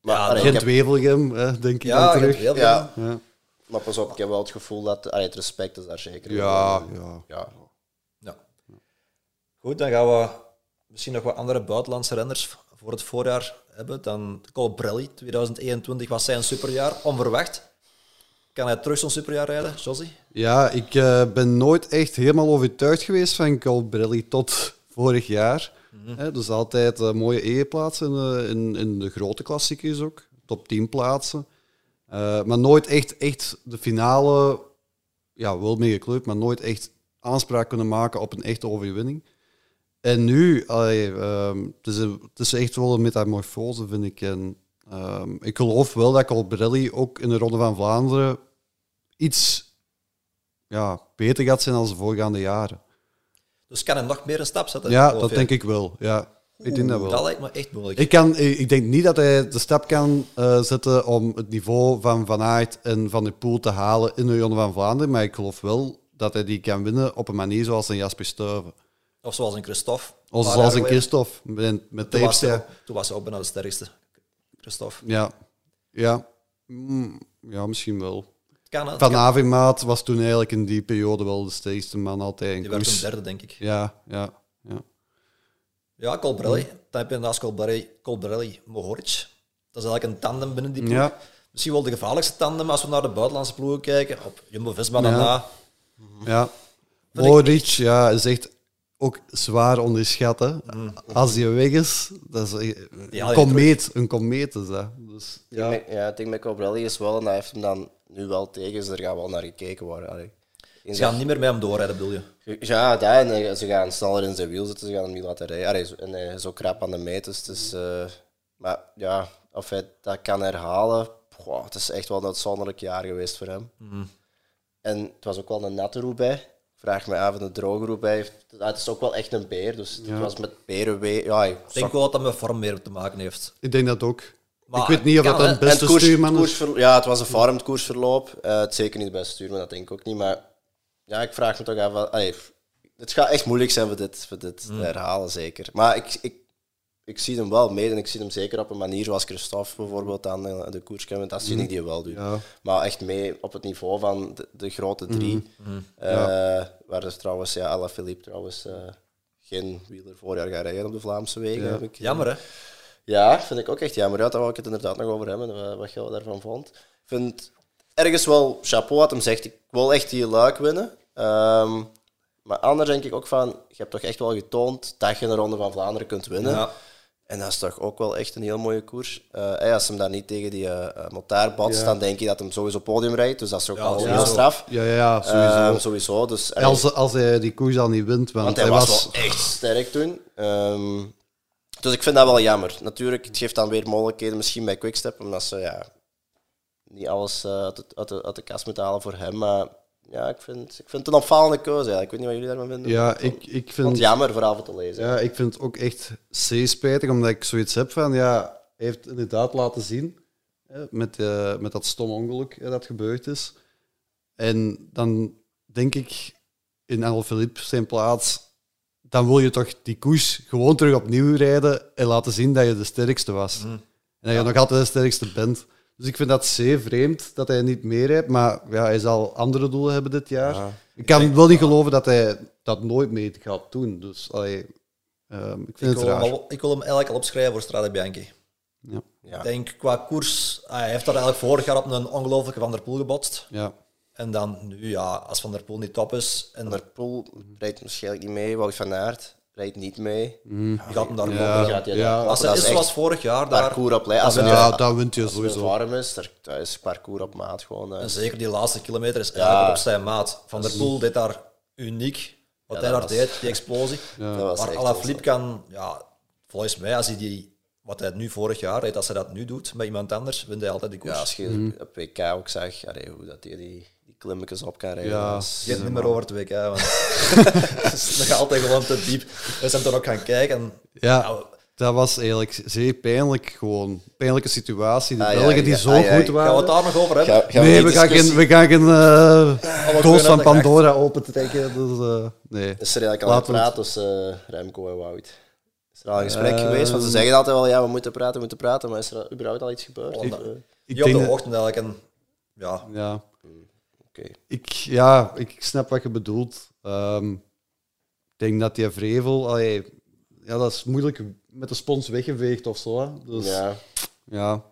Speaker 3: Maar,
Speaker 1: Ja,
Speaker 3: allee, ik
Speaker 2: Gent
Speaker 3: heb-
Speaker 2: Wevelgem, hè, denk ik
Speaker 1: Ja,
Speaker 2: dan terug.
Speaker 1: heel veel.
Speaker 3: ja,
Speaker 2: Ja,
Speaker 3: maar pas op, ik heb wel het gevoel dat... Allee, het respect is daar zeker.
Speaker 2: ja, ja.
Speaker 3: ja.
Speaker 1: Ja. Goed, dan gaan we misschien nog wat andere buitenlandse renners voor het voorjaar hebben. Dan Colbrelli, 2021 was zijn superjaar, onverwacht. Kan hij terug zo'n superjaar rijden, Josie?
Speaker 2: Ja, ik eh, ben nooit echt helemaal overtuigd geweest van Colbrelli tot vorig jaar. Hè, dus altijd eh, mooie ereplaatsen in, eh, in, in de grote klassiekers ook. Top 10 plaatsen. Maar nooit echt, echt de finale, ja, wel mee gekleurd, maar nooit echt aanspraak kunnen maken op een echte overwinning. En nu, allee, ehm, het, is het is echt wel een metamorfose, vind ik. En, ehm, ik geloof wel dat Colbrelli ook in de Ronde van Vlaanderen iets ja, beter gaat zijn dan de voorgaande jaren.
Speaker 1: Dus kan hij nog meer een stap zetten?
Speaker 2: Ja,
Speaker 1: geloof
Speaker 2: dat denk ik wel. Ja, ik denk dat wel.
Speaker 1: Dat lijkt me echt moeilijk.
Speaker 2: Ik, kan, ik denk niet dat hij de stap kan eh, zetten om het niveau van Van Aert en Van der Poel te halen in de Ronde van Vlaanderen, maar ik geloof wel dat hij die kan winnen op een manier zoals een Jasper Stuyven.
Speaker 1: Of zoals een Christophe.
Speaker 2: Of zoals een. Christophe met, met
Speaker 1: Toen was,
Speaker 2: tapes.
Speaker 1: hij,
Speaker 2: Ja.
Speaker 1: toen was hij ook bijna de sterkste. Christophe.
Speaker 2: Ja. Ja. Mm, ja, misschien wel.
Speaker 1: Kan, het
Speaker 2: Van
Speaker 1: kan.
Speaker 2: Avermaat was toen eigenlijk in die periode wel de sterkste man altijd
Speaker 1: Die werd een derde, denk ik.
Speaker 2: Ja, ja, ja.
Speaker 1: Ja, Colbrelli. Dan heb je naast Colbrelli, Colbrelli Mohoric. Dat is eigenlijk een tandem binnen die ploeg.
Speaker 2: Ja.
Speaker 1: Misschien wel de gevaarlijkste tandem als we naar de buitenlandse ploegen kijken. Op Jumbo-Visma
Speaker 2: Ja.
Speaker 1: daarna.
Speaker 2: Ja.
Speaker 1: Ik
Speaker 2: Modric, ja, is echt ook zwaar onderschat. Hè. Als hij weg is, dat is
Speaker 1: Ja,
Speaker 2: een
Speaker 1: ja,
Speaker 2: komeet. Een komeet is dat. Dus,
Speaker 3: Ja.
Speaker 2: ja.
Speaker 3: Ik denk, ja, ik denk is wel, en hij heeft hem dan nu wel tegen, dus er gaat wel naar gekeken worden. Allee. In
Speaker 1: Ze gaan niet meer met hem doorrijden, bedoel je?
Speaker 3: Ja, dat, en eh, ze gaan sneller in zijn wiel zitten, ze gaan hem niet laten rijden. Allee, en hij is ook krap aan de meet, dus eh, maar ja, of hij dat kan herhalen, goh, het is echt wel een uitzonderlijk jaar geweest voor hem. En het was ook wel een natte Roubaix. Ik Vraag me af, een droge Roubaix. heeft- ah, Het is ook wel echt een beer, dus het was met berenwee. Ja, ik
Speaker 1: denk wel dat dat met vorm meer te maken heeft.
Speaker 2: Ik denk dat ook.
Speaker 1: Maar
Speaker 2: ik weet niet of dat een beste
Speaker 3: het koers,
Speaker 2: stuurman is.
Speaker 3: ja, het was een farmed koersverloop. Eh, het is zeker niet de beste stuurman, dat denk ik ook niet. Maar ja, ik vraag me toch af... wel- allee, het gaat echt moeilijk zijn voor dit, voor dit
Speaker 2: Mm.
Speaker 3: te herhalen, zeker. Maar ik, ik, ik zie hem wel mee en ik zie hem zeker op een manier zoals Christophe bijvoorbeeld aan de, de koers kan. Dat zie ik die wel doen.
Speaker 2: Ja.
Speaker 3: Maar echt mee op het niveau van de, de grote drie.
Speaker 2: Mm.
Speaker 3: Eh, Waar is trouwens, ja, Alaphilippe trouwens... eh, geen wieler voorjaar gaan rijden op de Vlaamse wegen.
Speaker 2: Ja.
Speaker 3: heb ik,
Speaker 1: Jammer, hè?
Speaker 3: ja, vind ik ook echt jammer. Ja, daar wou ik het inderdaad nog over hebben, wa- wat je daarvan vond. Ik vind ergens wel chapeau wat hem zegt. Ik wil echt die luik winnen. Ehm, maar anders denk ik ook van, je hebt toch echt wel getoond dat je een Ronde van Vlaanderen kunt winnen.
Speaker 1: Ja.
Speaker 3: En dat is toch ook wel echt een heel mooie koers. Eh, hey, als hem dan niet tegen die uh, motaar botst,
Speaker 2: Ja.
Speaker 3: dan denk je dat hem sowieso podium rijdt. Dus dat is ook
Speaker 1: Ja,
Speaker 3: wel
Speaker 1: sowieso.
Speaker 3: heel straf.
Speaker 2: Ja, ja, ja, sowieso.
Speaker 3: Ehm, sowieso. Dus,
Speaker 2: als, als hij die koers al niet wint, want,
Speaker 3: want hij was, wel echt sterk toen. Ehm, dus ik vind dat wel jammer. Natuurlijk, het geeft dan weer mogelijkheden misschien bij Quickstep, omdat ze ja, niet alles eh, uit, het- uit, de, uit de kast moeten halen voor hem. Maar ja, ik vind, ik vind het een opvallende keuze. eigenlijk. Ik weet niet wat jullie daarvan vinden.
Speaker 2: Ja, ik, ik
Speaker 3: vond
Speaker 2: vind...
Speaker 3: het jammer vooral voor te lezen.
Speaker 2: Ja, ik vind het ook echt zeer spijtig, omdat ik zoiets heb van, ja, hij heeft inderdaad laten zien, hè, met, eh, met dat stom ongeluk hè, dat gebeurd is. En dan denk ik, in Alaphilippe zijn plaats, dan wil je toch die koers gewoon terug opnieuw rijden en laten zien dat je de sterkste was. En dat je nog altijd de sterkste bent. Dus ik vind dat zeer vreemd dat hij niet meer heeft, maar ja, hij zal andere doelen hebben dit jaar. Ik kan wel niet geloven dat hij dat nooit mee gaat doen. Dus allee, ehm, ik vind
Speaker 1: Ik
Speaker 2: het
Speaker 1: wil, hem
Speaker 2: raar.
Speaker 1: al, ik wil hem eigenlijk al opschrijven voor Strade Bianchi.
Speaker 2: Ja.
Speaker 3: Ja.
Speaker 1: Ik denk qua koers, ah, hij heeft daar eigenlijk vorig jaar op een ongelofelijke Van der Poel gebotst.
Speaker 2: Ja.
Speaker 1: En dan nu, ja, als Van der Poel niet top is, en
Speaker 3: Van der Poel rijdt waarschijnlijk niet mee. Wout van Aert rijdt niet mee.
Speaker 1: wie gaat hem daar
Speaker 2: Mm. Ja.
Speaker 1: komen?
Speaker 3: Gaat hij
Speaker 2: Ja.
Speaker 3: daar-
Speaker 1: Als het is zoals vorig jaar daar,
Speaker 3: parcours op lijn. Als het
Speaker 2: Ja, dat wint je
Speaker 3: als
Speaker 2: sowieso.
Speaker 3: warm is, daar- dat is parcours op maat gewoon. eh.
Speaker 1: en zeker die laatste kilometer is eigenlijk op zijn maat. Van der Poel deed daar uniek, wat
Speaker 3: Ja,
Speaker 1: hij daar
Speaker 3: was-
Speaker 1: deed, die explosie. Maar Alaphilippe kan, ja, volgens mij, als hij die, wat hij nu vorig jaar deed, als hij dat nu doet met iemand anders, wint hij altijd die koers.
Speaker 3: Ja, als je op WK ook zag allee, hoe dat die, die klimmetjes op kan rijden.
Speaker 2: Ja.
Speaker 3: dat
Speaker 1: Geen niet meer over het WK, want is nog altijd gewoon te diep. We zijn toen ook gaan kijken. En,
Speaker 2: Ja.
Speaker 1: ja,
Speaker 2: dat was eigenlijk zeer pijnlijk gewoon. Pijnlijke situatie. De
Speaker 3: Ah, ja,
Speaker 2: Belgen die
Speaker 3: ja,
Speaker 2: zo
Speaker 3: ah, ja,
Speaker 2: goed
Speaker 1: Gaan we
Speaker 2: waren.
Speaker 1: het daar nog over hebben?
Speaker 3: Ga- gaan
Speaker 2: nee, we gaan geen, we gaan geen eh, doos van
Speaker 1: net
Speaker 2: Pandora open trekken. Dus, eh, nee.
Speaker 3: Is er eigenlijk al
Speaker 2: Laten we
Speaker 3: gepraat tussen eh, Remco en Wout? Is er al een gesprek
Speaker 2: Eh,
Speaker 3: geweest? Want ze zeggen altijd wel, ja, we moeten praten, we moeten praten. Maar is er überhaupt al iets gebeurd?
Speaker 1: Ik-
Speaker 3: eh,
Speaker 2: Ik
Speaker 1: op
Speaker 2: denk
Speaker 1: de
Speaker 2: dat-
Speaker 1: ochtend eigenlijk. En, ja,
Speaker 2: ja,
Speaker 3: Oké.
Speaker 2: ik, ja, ik snap wat je bedoelt. Ehm, ik denk dat die Vrevel... allee, ja, dat is moeilijk met de spons weggeveegd of zo. Hè. Dus, ja.
Speaker 3: Ja.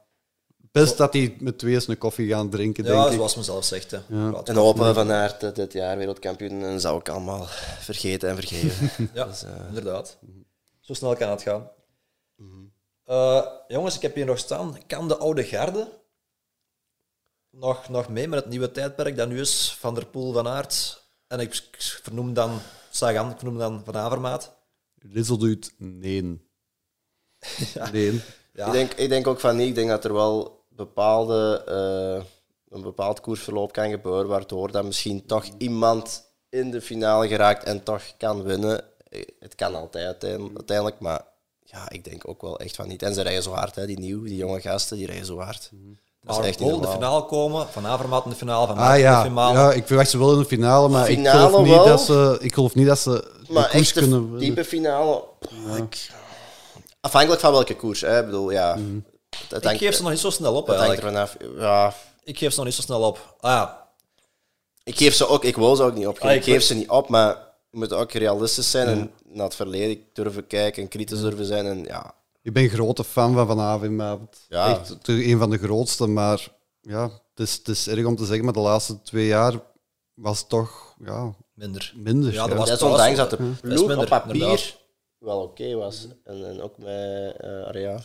Speaker 2: Best dat die met twee eens een koffie gaan drinken, denk
Speaker 1: ja
Speaker 2: ik.
Speaker 1: zoals mezelf zegt. Hè.
Speaker 2: Ja.
Speaker 3: En hopen Van eh, dit jaar wereldkampioen en zou ik allemaal vergeten en vergeven.
Speaker 1: Ja,
Speaker 3: Dus, eh,
Speaker 1: inderdaad. Zo snel kan het gaan. Eh, jongens, ik heb hier nog staan. Kan de oude garde nog, nog mee met het nieuwe tijdperk dat nu is van der Poel van Aert? En ik vernoem dan Sagan, ik vernoem dan Van Avermaat.
Speaker 2: Lizzo doet nee. Nee.
Speaker 1: Ja,
Speaker 3: ik, denk, ik denk ook van niet. Ik denk dat er wel bepaalde, eh, een bepaald koersverloop kan gebeuren, waardoor dat misschien toch iemand in de finale geraakt en toch kan winnen. Eh, Het kan altijd uiteindelijk, uiteindelijk, maar ja, ik denk ook wel echt van niet. En ze rijden zo hard, hè, die nieuwe, die jonge gasten, die rijden zo hard. Dat
Speaker 1: maar
Speaker 3: is echt
Speaker 1: in de finale komen, Van Avermaat in de finale, Van
Speaker 2: Ah
Speaker 1: in
Speaker 2: ja.
Speaker 1: de finale.
Speaker 2: ja, ik verwacht ze wel in de finale, maar
Speaker 3: Finale
Speaker 2: ik, geloof niet
Speaker 3: wel.
Speaker 2: dat ze, ik geloof niet dat ze de
Speaker 3: Maar
Speaker 2: koers
Speaker 3: echt de
Speaker 2: kunnen winnen.
Speaker 3: diepe finale... ik- afhankelijk van welke koers, hè. Ik bedoel, ja... Het
Speaker 1: ik geef ze nog niet zo snel op
Speaker 3: hangt. Ja,
Speaker 1: Ik geef ze nog niet zo snel op. Ah ja,
Speaker 3: Ik geef ze ook, ik wil ze ook niet opgeven.
Speaker 1: Ah,
Speaker 3: ik
Speaker 1: ik
Speaker 3: geef ze niet op, maar we moeten ook realistisch zijn en naar het verleden durven kijken en kritisch durven zijn. En ja,
Speaker 2: Ik ben een grote fan van Van Avermaat.
Speaker 3: Ja.
Speaker 2: Echt een van de grootste, maar ja, het is, het is erg om te zeggen, maar de laatste twee jaar was het toch ja,
Speaker 1: minder.
Speaker 2: minder.
Speaker 1: Ja, dat was-
Speaker 3: dat ondanks dat de ploeg
Speaker 1: minder,
Speaker 3: op papier
Speaker 1: inderdaad.
Speaker 3: wel oké was. En, en ook met eh Area.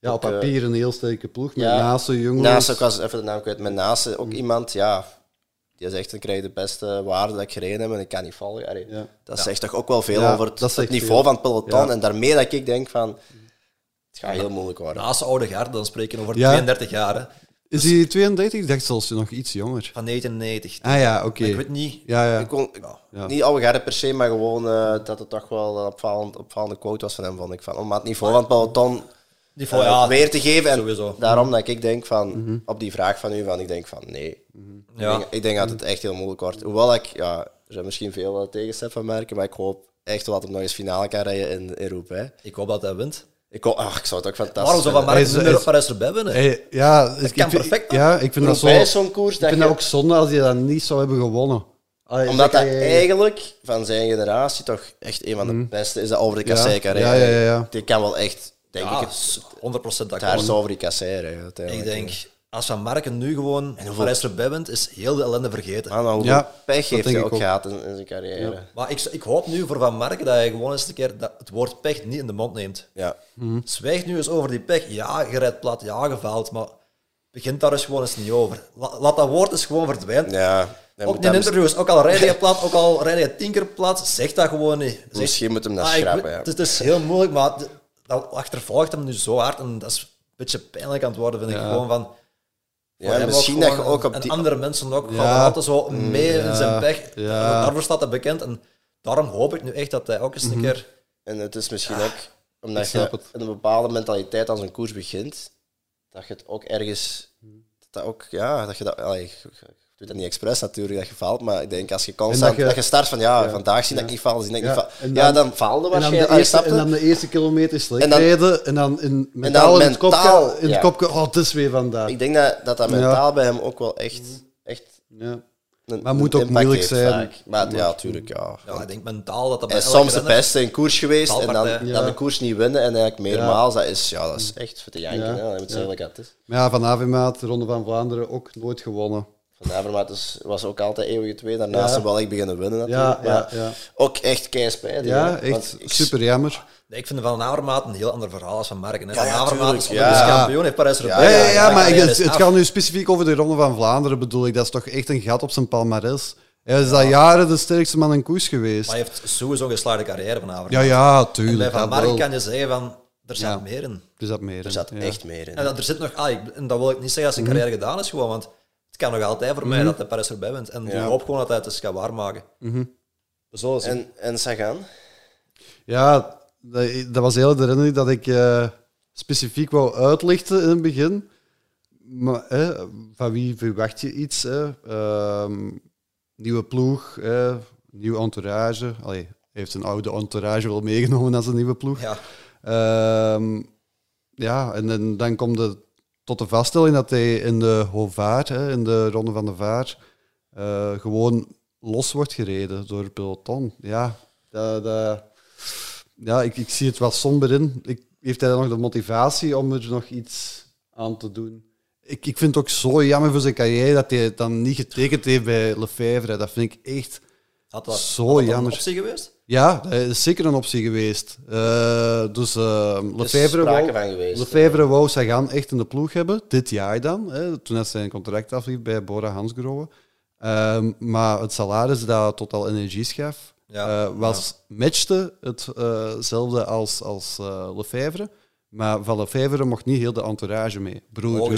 Speaker 2: Ja, op
Speaker 3: eh,
Speaker 2: papier een heel sterke ploeg, met
Speaker 3: ja,
Speaker 2: Nase, jongens.
Speaker 3: Naast, ik was even de naam kwijt, met naast ook iemand, ja, die zegt, dan krijg je de beste waarde dat ik gereden heb en ik kan niet. Allee,
Speaker 2: Ja.
Speaker 3: Dat zegt toch ook wel veel
Speaker 2: Ja,
Speaker 3: over het,
Speaker 2: dat zegt
Speaker 3: het niveau
Speaker 2: veel.
Speaker 3: van het peloton.
Speaker 2: Ja.
Speaker 3: En daarmee dat ik denk van, het gaat heel moeilijk worden.
Speaker 1: Naast de oude garde, dan spreken we over
Speaker 2: Ja.
Speaker 1: 32 jaar. Hè.
Speaker 2: Is hij 32? Ik dacht zelfs nog iets jonger.
Speaker 1: Van 99.
Speaker 2: Ah ja, oké.
Speaker 1: Ik weet niet.
Speaker 2: Ja, ja.
Speaker 3: Ik kon,
Speaker 2: Ja.
Speaker 3: Niet oude garde per se, maar gewoon eh, dat het toch wel een opvallend, opvallende quote was van hem, vond ik. Van, om het niveau van het peloton
Speaker 1: Niveau,
Speaker 3: eh,
Speaker 1: ja,
Speaker 3: weer te geven. En
Speaker 1: sowieso.
Speaker 3: daarom dat ik denk van, op die vraag van u, van, ik denk van nee. Ik,
Speaker 1: Ja.
Speaker 3: denk, ik denk dat het echt heel moeilijk wordt. Hoewel ik, ja, er zijn misschien veel uh, tegenstep van merken, maar ik hoop echt wel dat hij nog eens finale kan rijden in, in Roubaix.
Speaker 1: Ik hoop dat hij wint.
Speaker 3: Ik, ach, ik zou het ook fantastisch
Speaker 1: Waarom zou Van
Speaker 3: vinden.
Speaker 1: Marken
Speaker 2: Hij hij
Speaker 1: Parijs erbij winnen?
Speaker 2: Hey, ja, ik
Speaker 1: kan
Speaker 2: vind-
Speaker 1: perfect,
Speaker 2: Ja, ik vind dat zo... Ik
Speaker 3: koers dat
Speaker 2: vind
Speaker 3: je...
Speaker 2: dat ook zonde als je dat niet zou hebben gewonnen. Allee,
Speaker 3: Omdat
Speaker 2: dat
Speaker 3: dat
Speaker 2: je-
Speaker 3: eigenlijk van zijn generatie toch echt een van de beste is dat over de
Speaker 2: Mhm. Ja.
Speaker 3: kassei kan
Speaker 2: Ja,
Speaker 3: rijden.
Speaker 2: ja, ja, ja.
Speaker 3: Die kan wel echt, denk
Speaker 1: ja,
Speaker 3: ik, het,
Speaker 1: 100%
Speaker 3: het
Speaker 1: akkoord.
Speaker 3: hersen over die kassei rijden.
Speaker 1: Ik denk, als Van Marken nu gewoon
Speaker 3: hoeveel-
Speaker 1: Parijs erbij wint, is heel de ellende vergeten.
Speaker 3: Hoeveel
Speaker 2: Ja,
Speaker 3: pech heeft hij ook
Speaker 2: ook.
Speaker 3: gehad in, in zijn carrière.
Speaker 1: Maar ik, ik hoop nu voor Van Marken dat hij gewoon eens een keer dat, het woord pech niet in de mond neemt.
Speaker 3: Ja.
Speaker 1: Zwijg nu eens over die pech. Ja, je rijdt plat, ja, gefaald, maar begint daar eens gewoon eens niet over. La- laat dat woord eens gewoon verdwijnen.
Speaker 3: ja.
Speaker 1: Ook in interviews, ook al rijd je plat, ook al rijd je tien keer plat, zeg dat gewoon niet. Zeg,
Speaker 3: Misschien moet hem dat
Speaker 1: ah,
Speaker 3: schrappen, ja.
Speaker 1: het, is, het is heel moeilijk, maar dat achtervolgt hem nu zo hard en dat is een beetje pijnlijk aan het worden, vind ik.
Speaker 2: Ja.
Speaker 1: Gewoon van...
Speaker 3: Ja,
Speaker 1: hem
Speaker 3: misschien dat je ook op
Speaker 1: en
Speaker 3: die...
Speaker 1: andere mensen ook
Speaker 2: Ja.
Speaker 1: gaan altijd zo mee in zijn pech. Daarvoor staat hij bekend en daarom hoop ik nu echt dat hij ook eens een keer...
Speaker 3: En het is misschien ook omdat je
Speaker 2: het.
Speaker 3: in een bepaalde mentaliteit als een koers begint, dat je het ook ergens... Dat, dat ook, ja, dat je dat... allee, doe dat niet expres natuurlijk, dat je faalt, maar ik denk als je constant...
Speaker 2: dat
Speaker 3: Dat
Speaker 2: je-
Speaker 3: start van, ja, vandaag zie dat ik niet val, zie dat ik
Speaker 2: Ja,
Speaker 3: niet val.
Speaker 2: en
Speaker 3: ja,
Speaker 2: dan-
Speaker 3: dan faalde
Speaker 2: En dan,
Speaker 3: waarschijnlijk.
Speaker 2: de eerste,
Speaker 3: snap je?
Speaker 2: en dan de eerste kilometer slecht
Speaker 3: En dan-
Speaker 2: rijden en dan in mentaal in het
Speaker 3: mentaal,
Speaker 2: kopje, in het
Speaker 3: ja.
Speaker 2: kopje oh, het is weer vandaag.
Speaker 3: Ik denk dat dat, dat
Speaker 2: Ja.
Speaker 3: mentaal bij hem ook wel echt... echt
Speaker 2: Ja.
Speaker 3: een,
Speaker 2: Maar moet ook moeilijk
Speaker 3: heeft
Speaker 2: zijn.
Speaker 3: vaak. Maar ja, tuurlijk, ja.
Speaker 1: Ja, ik denk mentaal dat dat bij
Speaker 3: soms de beste in koers geweest en dan, dan de koers niet winnen en eigenlijk meermaals. Dat is, ja, dat is echt voor te janken.
Speaker 2: Ja.
Speaker 3: Hè. Dat moet zeggen dat het is.
Speaker 2: Maar ja, Van Avermaat, de Ronde van Vlaanderen, ook nooit gewonnen.
Speaker 3: Van Avermaat was ook altijd eeuwige twee. Daarnaast
Speaker 2: Ja.
Speaker 3: wel ik beginnen winnen natuurlijk.
Speaker 2: Ja,
Speaker 3: maar
Speaker 2: ja, ja.
Speaker 3: Ook echt keispijtig.
Speaker 2: Ja, echt
Speaker 3: ik-
Speaker 2: super jammer.
Speaker 1: Nee, ik vind Van Avermaat een heel ander verhaal als Van Marken. Hè.
Speaker 3: Ja,
Speaker 1: van Avermaat is
Speaker 3: tuurlijk, ja.
Speaker 1: kampioen, heeft Parijs
Speaker 2: Ja, ja, ja, maar het, gaat nu specifiek over de Ronde van Vlaanderen, bedoel ik. Dat is toch echt een gat op zijn palmarès. Hij is al jaren de sterkste man in koers geweest.
Speaker 1: Maar hij heeft sowieso een geslaagde carrière van Avermaat.
Speaker 2: Ja, ja,
Speaker 1: en bij
Speaker 2: tuurlijk.
Speaker 1: Van Marken kan je zeggen van, er zit
Speaker 2: Ja.
Speaker 1: meer in.
Speaker 2: Er zat meer
Speaker 3: er
Speaker 2: in,
Speaker 3: zat
Speaker 2: ja.
Speaker 3: echt meer in.
Speaker 1: En dat, er zit nog, ah, ik, en dat wil ik niet zeggen als zijn carrière gedaan is, gewoon, want kan nog altijd voor mij dat hij Parijs erbij bent. En
Speaker 3: Ja.
Speaker 1: hoop gewoon dat hij het eens gaat waarmaken.
Speaker 2: Mhm.
Speaker 1: Zullen zien.
Speaker 3: En, en Sagan?
Speaker 2: Ja, dat, dat was heel de herinnering dat ik eh, specifiek wou uitlichten in het begin. Maar hè, van wie verwacht je iets? Hè? Ehm, nieuwe ploeg, hè? nieuw entourage. Allee, heeft een oude entourage wel meegenomen als een nieuwe ploeg.
Speaker 1: Ja.
Speaker 2: Ehm, ja, en, dan- dan komt het tot de vaststelling dat hij in de Hovaar, hè, in de Ronde van de Vaar, eh, gewoon los wordt gereden door het peloton. Ja, ja ik, ik zie het wel somber in. Ik, heeft hij dan nog de motivatie om er nog iets aan te doen? Ik, ik vind het ook zo jammer voor zijn carrière dat hij het dan niet getekend heeft bij Lefebvre. Dat vind ik echt...
Speaker 1: Had dat,
Speaker 2: Zo
Speaker 1: had dat dan
Speaker 2: jammer.
Speaker 1: een optie geweest?
Speaker 2: Ja, dat is zeker een optie geweest. Eh, dus uh, Lefebvre wou,
Speaker 3: van geweest.
Speaker 2: Lefebvre wou Sagan echt in de ploeg hebben, dit jaar dan. Hè, toen hij zijn contract afliep bij Bora Hansgrohe. Ehm, maar het salaris dat Total Energie gaf,
Speaker 1: Ja,
Speaker 2: eh, was, matchte hetzelfde als, als eh, Lefebvre. Maar van Lefebvre mocht niet heel de entourage mee. Broer.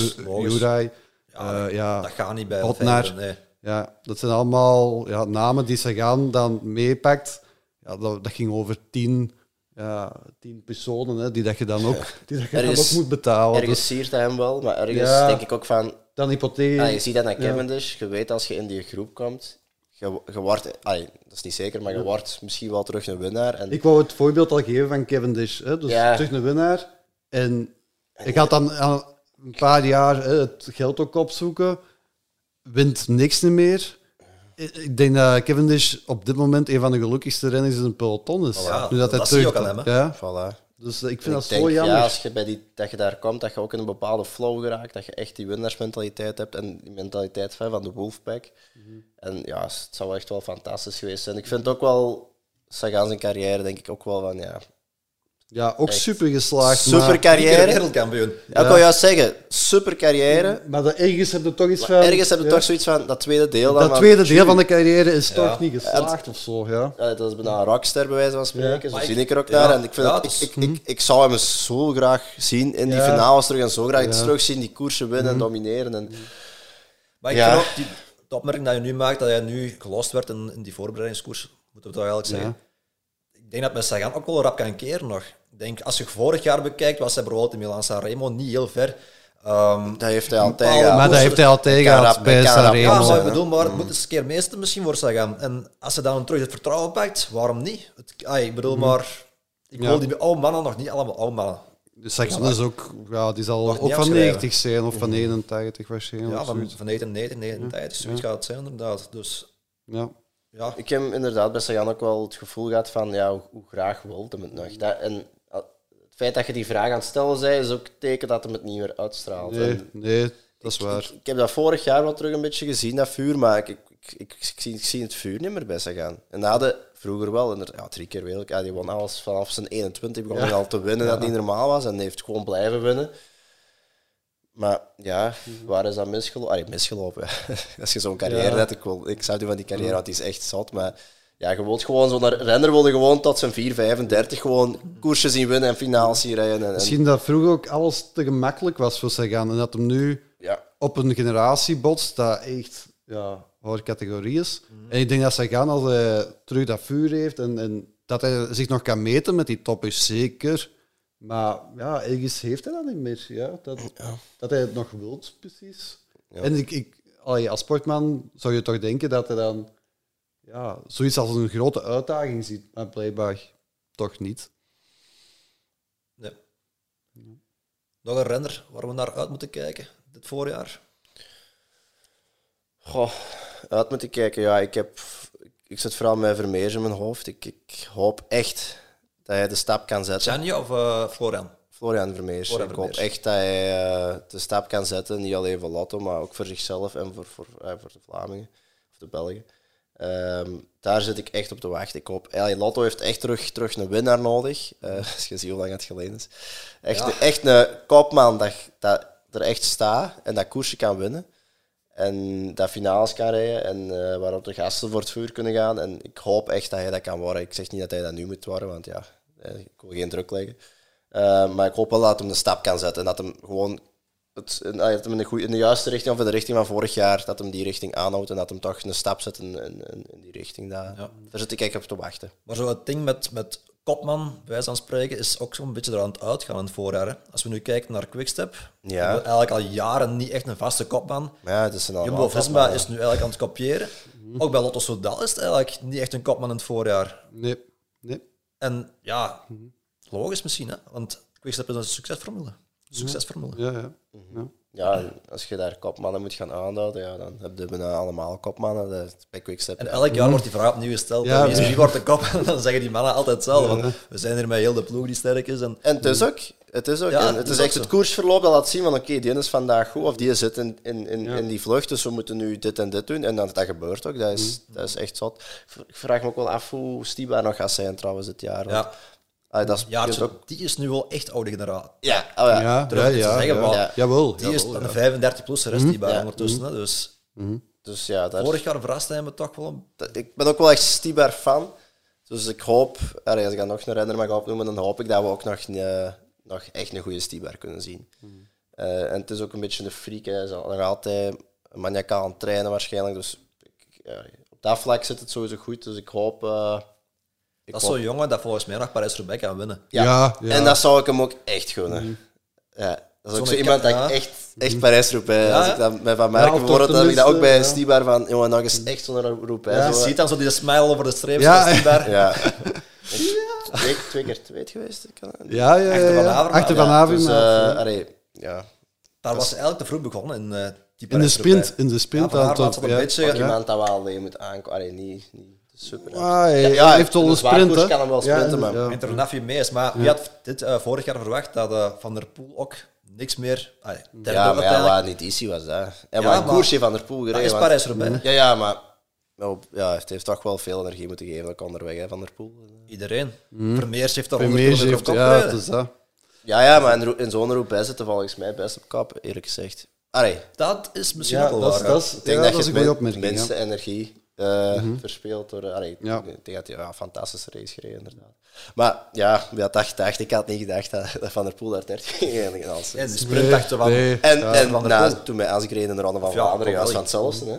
Speaker 2: Juraj,
Speaker 1: Ja,
Speaker 2: eh, ja,
Speaker 1: Dat gaat niet bij. Lefebvre, nee.
Speaker 2: Ja, dat zijn allemaal ja, namen die Sagan dan meepakt. Ja, dat, dat ging over tien, ja, tien personen hè, die dat je dan ook, die dat je dan
Speaker 3: Ergens-
Speaker 2: ook moet betalen.
Speaker 3: Ergens
Speaker 2: Dus
Speaker 3: siert hij hem wel, maar ergens
Speaker 2: Ja.
Speaker 3: denk ik ook van...
Speaker 2: dan hypotheek.
Speaker 3: Ah, je ziet dat naar. Cavendish, je weet als je in die groep komt, je, je wordt... dat is niet zeker, maar je wordt misschien wel terug een winnaar. En
Speaker 2: Ik wou het voorbeeld al geven van Cavendish. Hè, dus terug een winnaar. En ik had dan een paar jaar hè, het geld ook opzoeken. Wint niks meer. Ik denk dat Cavendish op dit moment een van de gelukkigste renners in een peloton is. Nu dat, hij
Speaker 1: dat zie je
Speaker 2: terug,
Speaker 1: ook aan hem, hè.
Speaker 2: ja,
Speaker 3: voilà.
Speaker 2: Dus ik vind
Speaker 3: En
Speaker 2: dat
Speaker 3: ik
Speaker 2: zo jammer.
Speaker 3: ja, als je bij die, dat je daar komt, dat je ook in een bepaalde flow geraakt, dat je echt die winnaarsmentaliteit hebt en die mentaliteit van van de Wolfpack.
Speaker 2: Mhm.
Speaker 3: En ja, het zou echt wel fantastisch geweest zijn. Ik vind ook wel, Sagan zijn carrière, denk ik ook wel van, ja...
Speaker 2: Ja, ook
Speaker 3: Echt
Speaker 2: super geslaagd.
Speaker 3: Super carrière.
Speaker 1: wereldkampioen.
Speaker 3: Ja, ik wou juist zeggen, super carrière.
Speaker 2: maar dat ergens heb je toch iets
Speaker 3: Maar
Speaker 2: van...
Speaker 3: ergens heb je
Speaker 2: ja,
Speaker 3: toch zoiets van, dat tweede deel dan
Speaker 2: Dat
Speaker 3: van-
Speaker 2: tweede deel van de carrière is
Speaker 1: Ja.
Speaker 2: toch niet geslaagd of zo, ja.
Speaker 3: Ja, dat is bijna een rockster bij wijze van spreken. Zo zie
Speaker 1: ik-
Speaker 3: er ook
Speaker 1: ja,
Speaker 3: naar. En ik, vind
Speaker 1: ja,
Speaker 3: dat, ik, ik, ik, ik zou hem zo graag zien in die finales terug en zo graag
Speaker 2: Ja.
Speaker 3: terug zien, die koersen winnen en domineren. En,
Speaker 1: Maar ik
Speaker 3: Ja.
Speaker 1: vind ook, die, de opmerking dat je nu maakt, dat hij nu gelost werd in, in die voorbereidingskoers, moeten we toch eigenlijk zeggen. Ik denk dat met Sagan ook wel rap kan keren nog. Denk, als je vorig jaar bekijkt, was hij bijvoorbeeld in Milan Sanremo niet heel ver. Ehm,
Speaker 3: dat heeft hij al tegen.
Speaker 2: Maar dat heeft hij al tegen bij Sanremo.
Speaker 1: ja, maar ik bedoel, maar het moet eens een keer meesten misschien voor Sagan. En als hij dan terug het vertrouwen pakt, waarom niet? Het, ik bedoel, maar ik
Speaker 2: Ja.
Speaker 1: wil die oude mannen nog niet allemaal oude mannen.
Speaker 2: Dus Sagan is ook, ja, die zal ook van
Speaker 1: afschrijven.
Speaker 2: 90 zijn of van 81 waarschijnlijk.
Speaker 1: Ja, van, van 99, 99, zoiets gaat het zijn inderdaad. Dus
Speaker 2: Ja.
Speaker 1: ja,
Speaker 3: Ik heb inderdaad bij Sagan ook wel het gevoel gehad van, ja, hoe, hoe graag wil hem het nog? Dat, en feit dat je die vraag aan het stellen bent, is ook een teken dat hem het niet meer uitstraalt.
Speaker 2: Nee,
Speaker 3: En
Speaker 2: nee, dat is
Speaker 3: ik,
Speaker 2: waar.
Speaker 3: ik, ik heb dat vorig jaar wel terug een beetje gezien, dat vuur, maar ik, zie, het vuur niet meer bij Sagan. En dat hadden vroeger wel, inderdaad, ja, drie keer wereld, ja, die won alles vanaf zijn 21, begon hij al te winnen, dat niet normaal was, en heeft gewoon blijven winnen. Maar ja, waar is dat misgelopen? Allee, misgelopen. Als je zo'n carrière
Speaker 2: Ja.
Speaker 3: hebt, ik, wil, ik zou die van die carrière, want die is echt zat. Maar ja, je wilt gewoon zo'n renner wilde gewoon tot zijn 4, 35 gewoon koersjes zien winnen en finales zien rijden. En, en-
Speaker 2: Misschien dat vroeger ook alles te gemakkelijk was voor Sagan en dat hem nu
Speaker 3: ja,
Speaker 2: op een generatie botst dat echt ja, hoge categorie is. En ik denk dat Sagan, als hij terug dat vuur heeft en, en dat hij zich nog kan meten met die toppers, zeker. Maar ja, ergens heeft hij dat niet meer. Ja, dat, dat hij het nog wilt, precies.
Speaker 3: Ja.
Speaker 2: En ik, ik, allee, als sportman zou je toch denken dat hij dan ja, zoiets als een grote uitdaging ziet, maar blijkbaar toch niet.
Speaker 1: nee. nog een renner waar we naar uit moeten kijken dit voorjaar.
Speaker 3: Goh, uit moeten kijken. Ja, ik, heb, ik zit vooral met Vermeers in mijn hoofd. Ik, ik hoop echt dat hij de stap kan zetten.
Speaker 1: Zijn je of eh, Florian?
Speaker 3: Florian Vermeers.
Speaker 1: Florian
Speaker 3: ik hoop echt dat hij eh, de stap kan zetten. Niet alleen voor Lotto, maar ook voor zichzelf en voor, voor, eh, voor de Vlamingen. Of de Belgen. Ehm, daar zit ik echt op te wachten. Ik hoop, Lotto heeft echt terug, terug een winnaar nodig. Eh, als je ziet hoe lang het geleden is. Echt,
Speaker 1: Ja.
Speaker 3: echt een kopman dat, dat er echt staat en dat koersje kan winnen. En dat finales kan rijden en eh, waarop de gasten voor het vuur kunnen gaan. En ik hoop echt dat hij dat kan worden. Ik zeg niet dat hij dat nu moet worden, want ja, eh, ik wil geen druk leggen. Uh, maar ik hoop wel dat hij de stap kan zetten. En dat hem gewoon het, in, dat hem in, de goeie, in de juiste richting, of in de richting van vorig jaar, dat hem die richting aanhoudt. En dat hem toch een stap zet in, in, die richting. Dat,
Speaker 1: Ja.
Speaker 3: Daar zit ik echt op te wachten.
Speaker 1: Maar zo het ding met, met kopman, bij wijze van spreken, is ook zo'n beetje eraan het uitgaan in het voorjaar. Hè. Als we nu kijken naar Quickstep,
Speaker 3: Ja.
Speaker 1: hebben we eigenlijk al jaren niet echt een vaste kopman.
Speaker 3: Ja, het is een
Speaker 1: Jumbo-Visma is nu eigenlijk aan het kopiëren. Ook bij Lotto Soudal is het eigenlijk niet echt een kopman in het voorjaar.
Speaker 2: Nee. nee.
Speaker 1: En ja, logisch misschien, hè? want Quickstep is een succesformule. Succesformule.
Speaker 2: Ja, ja. ja.
Speaker 3: Ja, en als je daar kopmannen moet gaan aanduiden, ja, dan hebben we bijna allemaal kopmannen. Dat is bij Quickstep.
Speaker 1: En elk jaar wordt die vraag opnieuw gesteld.
Speaker 2: Ja,
Speaker 1: wie, is,
Speaker 2: ja.
Speaker 1: wie wordt de kop? En dan zeggen die mannen altijd hetzelfde. Want we zijn hier met heel de ploeg die sterk is. En
Speaker 3: En het is ook. Het is, ook,
Speaker 1: Ja,
Speaker 3: en
Speaker 1: het is
Speaker 3: echt het koersverloop dat laat zien van oké, die is vandaag goed of die zit in, in, in, in die vlucht, dus we moeten nu dit en dit doen. En dan, dat gebeurt ook, dat is, dat is echt zot. Ik vraag me ook wel af hoe Stiba nog gaat zijn trouwens dit jaar. want-
Speaker 1: ja,
Speaker 3: Ah, dat is
Speaker 1: ja
Speaker 3: ook...
Speaker 1: die is nu wel echt oude generatie.
Speaker 3: Ja, oh ja.
Speaker 2: Ja, ja, ja,
Speaker 1: zeggen,
Speaker 2: ja. Jawel.
Speaker 1: Die is een
Speaker 2: ja.
Speaker 1: 35 plus rest die bij
Speaker 3: Ja.
Speaker 1: ondertussen. Hè. Dus
Speaker 3: Dus ja, daar,
Speaker 1: vorig jaar verraste hij me toch wel. een-
Speaker 3: ik ben ook wel echt Stibar fan. Dus ik hoop, allee, als ik dan nog een renner mag opnoemen, dan hoop ik dat we ook nog, eh, nog echt een goede Stibar kunnen zien. Eh, en het is ook een beetje een freak. Hij is nog altijd maniacaal aan het trainen waarschijnlijk. Dus ik- ja, op dat vlak zit het sowieso goed. Dus ik hoop... eh, ik
Speaker 1: Dat is zo'n jongen dat volgens mij nog Parijs-Roubaix kan winnen.
Speaker 3: ja.
Speaker 2: Ja, ja.
Speaker 3: En dat zou ik hem ook echt gunnen. Ja, dat is ook
Speaker 1: Zo'n
Speaker 3: zo iemand dat
Speaker 1: ja.
Speaker 3: ik echt, echt Parijs roep.
Speaker 1: Ja,
Speaker 3: Als ik dat met Van
Speaker 2: Ja,
Speaker 3: Merken
Speaker 2: toch
Speaker 3: dan heb ik dat ook bij
Speaker 2: ja.
Speaker 3: Stibar van, jongen, nog eens echt zo'n roep. hè.
Speaker 1: Je ziet dan zo die smile over de streep.
Speaker 2: Ja.
Speaker 1: die daar.
Speaker 3: Ja. Twee, twee keer tweet geweest. Ik kan-
Speaker 2: Ja, ja, ja.
Speaker 1: Achter Van
Speaker 2: ja.
Speaker 1: Avermaat,
Speaker 2: Achter
Speaker 1: ja.
Speaker 2: Van Avermaat,
Speaker 3: Dus,
Speaker 2: ja.
Speaker 3: eh ja.
Speaker 1: Daar was eigenlijk te vroeg begonnen in eh die
Speaker 2: In de sprint. In de sprint.
Speaker 1: Ja, Van
Speaker 2: aan
Speaker 1: Avermaat
Speaker 2: het
Speaker 1: zat
Speaker 2: top,
Speaker 1: een
Speaker 2: ja.
Speaker 1: beetje-
Speaker 3: Ook
Speaker 1: Ja.
Speaker 3: iemand dat wel mee moet aankomen. Niet, niet super.
Speaker 2: Ah, hij,
Speaker 3: Ja,
Speaker 2: hij heeft al een sprint, hè.
Speaker 3: kan hem wel sprinten, maar-
Speaker 2: ja.
Speaker 1: Er mee is. Maar wie had dit eh, vorig jaar verwacht dat eh, Van der Poel ook niks meer... Ah,
Speaker 3: Ja, maar ja, niet easy was dat. En
Speaker 1: Ja,
Speaker 3: maar een koersje van der Poel
Speaker 1: Dat
Speaker 3: gereden.
Speaker 1: is
Speaker 3: want-
Speaker 1: Parijs-Roubaix.
Speaker 3: Ja, ja, maar wel, ja, het heeft toch wel veel energie moeten geven ook onderweg, hè, Van der Poel.
Speaker 1: Iedereen. Vermeers heeft daar 100
Speaker 2: Vermeers
Speaker 1: kilometer
Speaker 2: heeft...
Speaker 1: op kop
Speaker 2: Ja, het is dat.
Speaker 3: Ja, ja, maar in, zo'n roep zitten volgens mij best op kap, eerlijk gezegd. Allee,
Speaker 1: Dat is misschien
Speaker 2: Ja,
Speaker 1: ook wel
Speaker 2: dat is,
Speaker 1: waar.
Speaker 2: dat is,
Speaker 3: ik denk
Speaker 2: ja,
Speaker 3: dat,
Speaker 2: dat is
Speaker 3: je het
Speaker 2: goede
Speaker 3: min-
Speaker 2: ja.
Speaker 3: eh verspeelt door... Allee,
Speaker 2: Ja.
Speaker 3: Hij ja, fantastische race gereden, inderdaad. Maar ja, wie had dat gedacht? Ik had niet gedacht dat, dat Van der Poel daar 30 ging eigenlijk als.
Speaker 1: En de sprint dachten van...
Speaker 2: Nee.
Speaker 3: En,
Speaker 2: Ja,
Speaker 3: en
Speaker 1: Van
Speaker 3: nou, toen mij ik reed in de Ronde van
Speaker 1: Ja,
Speaker 3: Vlaanderen, was
Speaker 1: wel.
Speaker 3: van hetzelfde. Hè?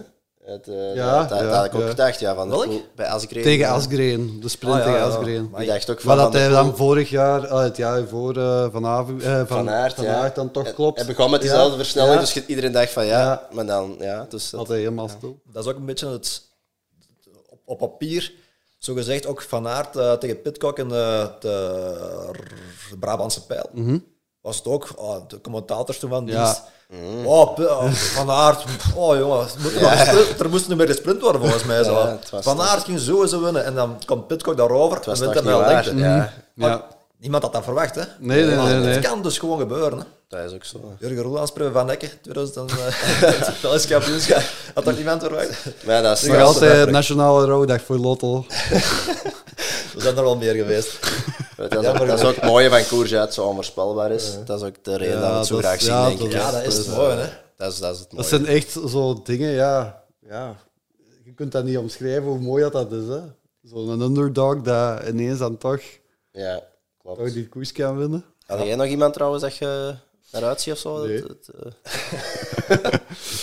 Speaker 3: Het, eh,
Speaker 2: Ja,
Speaker 3: dat,
Speaker 2: ja,
Speaker 3: had ik ook
Speaker 2: ja.
Speaker 3: gedacht, ja, van
Speaker 1: Welk?
Speaker 3: Bij
Speaker 2: Tegen Asgreen. De sprint
Speaker 1: Ah, ja,
Speaker 2: tegen
Speaker 1: ja.
Speaker 2: Asgreen.
Speaker 1: Maar
Speaker 3: Ik dacht ook van
Speaker 2: Maar dat hij dan vorig jaar, ah, het jaar voor eh, Van, Aver, eh, van,
Speaker 3: Van Aert,
Speaker 2: van
Speaker 3: ja.
Speaker 2: Aert dan toch klopt.
Speaker 3: Hij begon met dezelfde
Speaker 2: Ja,
Speaker 3: versnelling,
Speaker 2: ja.
Speaker 3: dus je- iedereen dacht van ja,
Speaker 2: Ja.
Speaker 3: maar dan, ja, dus dat-
Speaker 2: Had hij helemaal stil.
Speaker 1: Dat is ook een beetje het... Op, papier, zo gezegd, ook Van Aert eh, tegen Pitcock in de, de, de Brabantse pijl. Was het ook, oh, de commentators toen van
Speaker 2: Ja.
Speaker 1: dienst. Oh, oh, Van Aert, oh jongen, moet een sprint- er moest nu meer gesprint worden volgens mij. Zo.
Speaker 3: Ja,
Speaker 1: van Aert ging sowieso winnen en dan komt Pitcock daarover
Speaker 3: het was
Speaker 1: en wint
Speaker 3: waar.
Speaker 1: lengte.
Speaker 3: Ja,
Speaker 1: Maar
Speaker 2: Ja.
Speaker 1: Niemand had dat verwacht, hè?
Speaker 2: Nee, nee, nee, nee.
Speaker 1: Het kan dus gewoon gebeuren, hè?
Speaker 3: dat is ook zo.
Speaker 1: Jurgen Roelands, van Nekke, 2000 het Belgisch kampioenschap. Had dat niemand verwacht?
Speaker 3: Maar ja, dat is
Speaker 2: Nog altijd nationale rouwdag voor Lotto.
Speaker 1: Er zijn er wel meer geweest.
Speaker 3: dat, is
Speaker 1: Ja,
Speaker 3: ook,
Speaker 1: maar-
Speaker 3: dat is ook het mooie van koers, het zo onvoorspelbaar is. Dat is ook de reden
Speaker 2: Ja,
Speaker 3: dat we het zo graag
Speaker 2: is-
Speaker 3: zien,
Speaker 2: ja,
Speaker 3: denk
Speaker 2: dat
Speaker 3: ik.
Speaker 1: Ja, dat is het mooie, hè?
Speaker 3: Dat is, dat is het mooie.
Speaker 2: Dat zijn echt zo dingen, ja. ja. Je kunt dat niet omschrijven hoe mooi dat, dat is. hè. Zo'n underdog dat ineens dan toch,
Speaker 3: Ja,
Speaker 2: toch
Speaker 3: klopt.
Speaker 2: die koers kan winnen.
Speaker 3: Had jij nog iemand trouwens dat je eruit ziet of zo?
Speaker 2: Nee.
Speaker 3: Dat- dat, eh,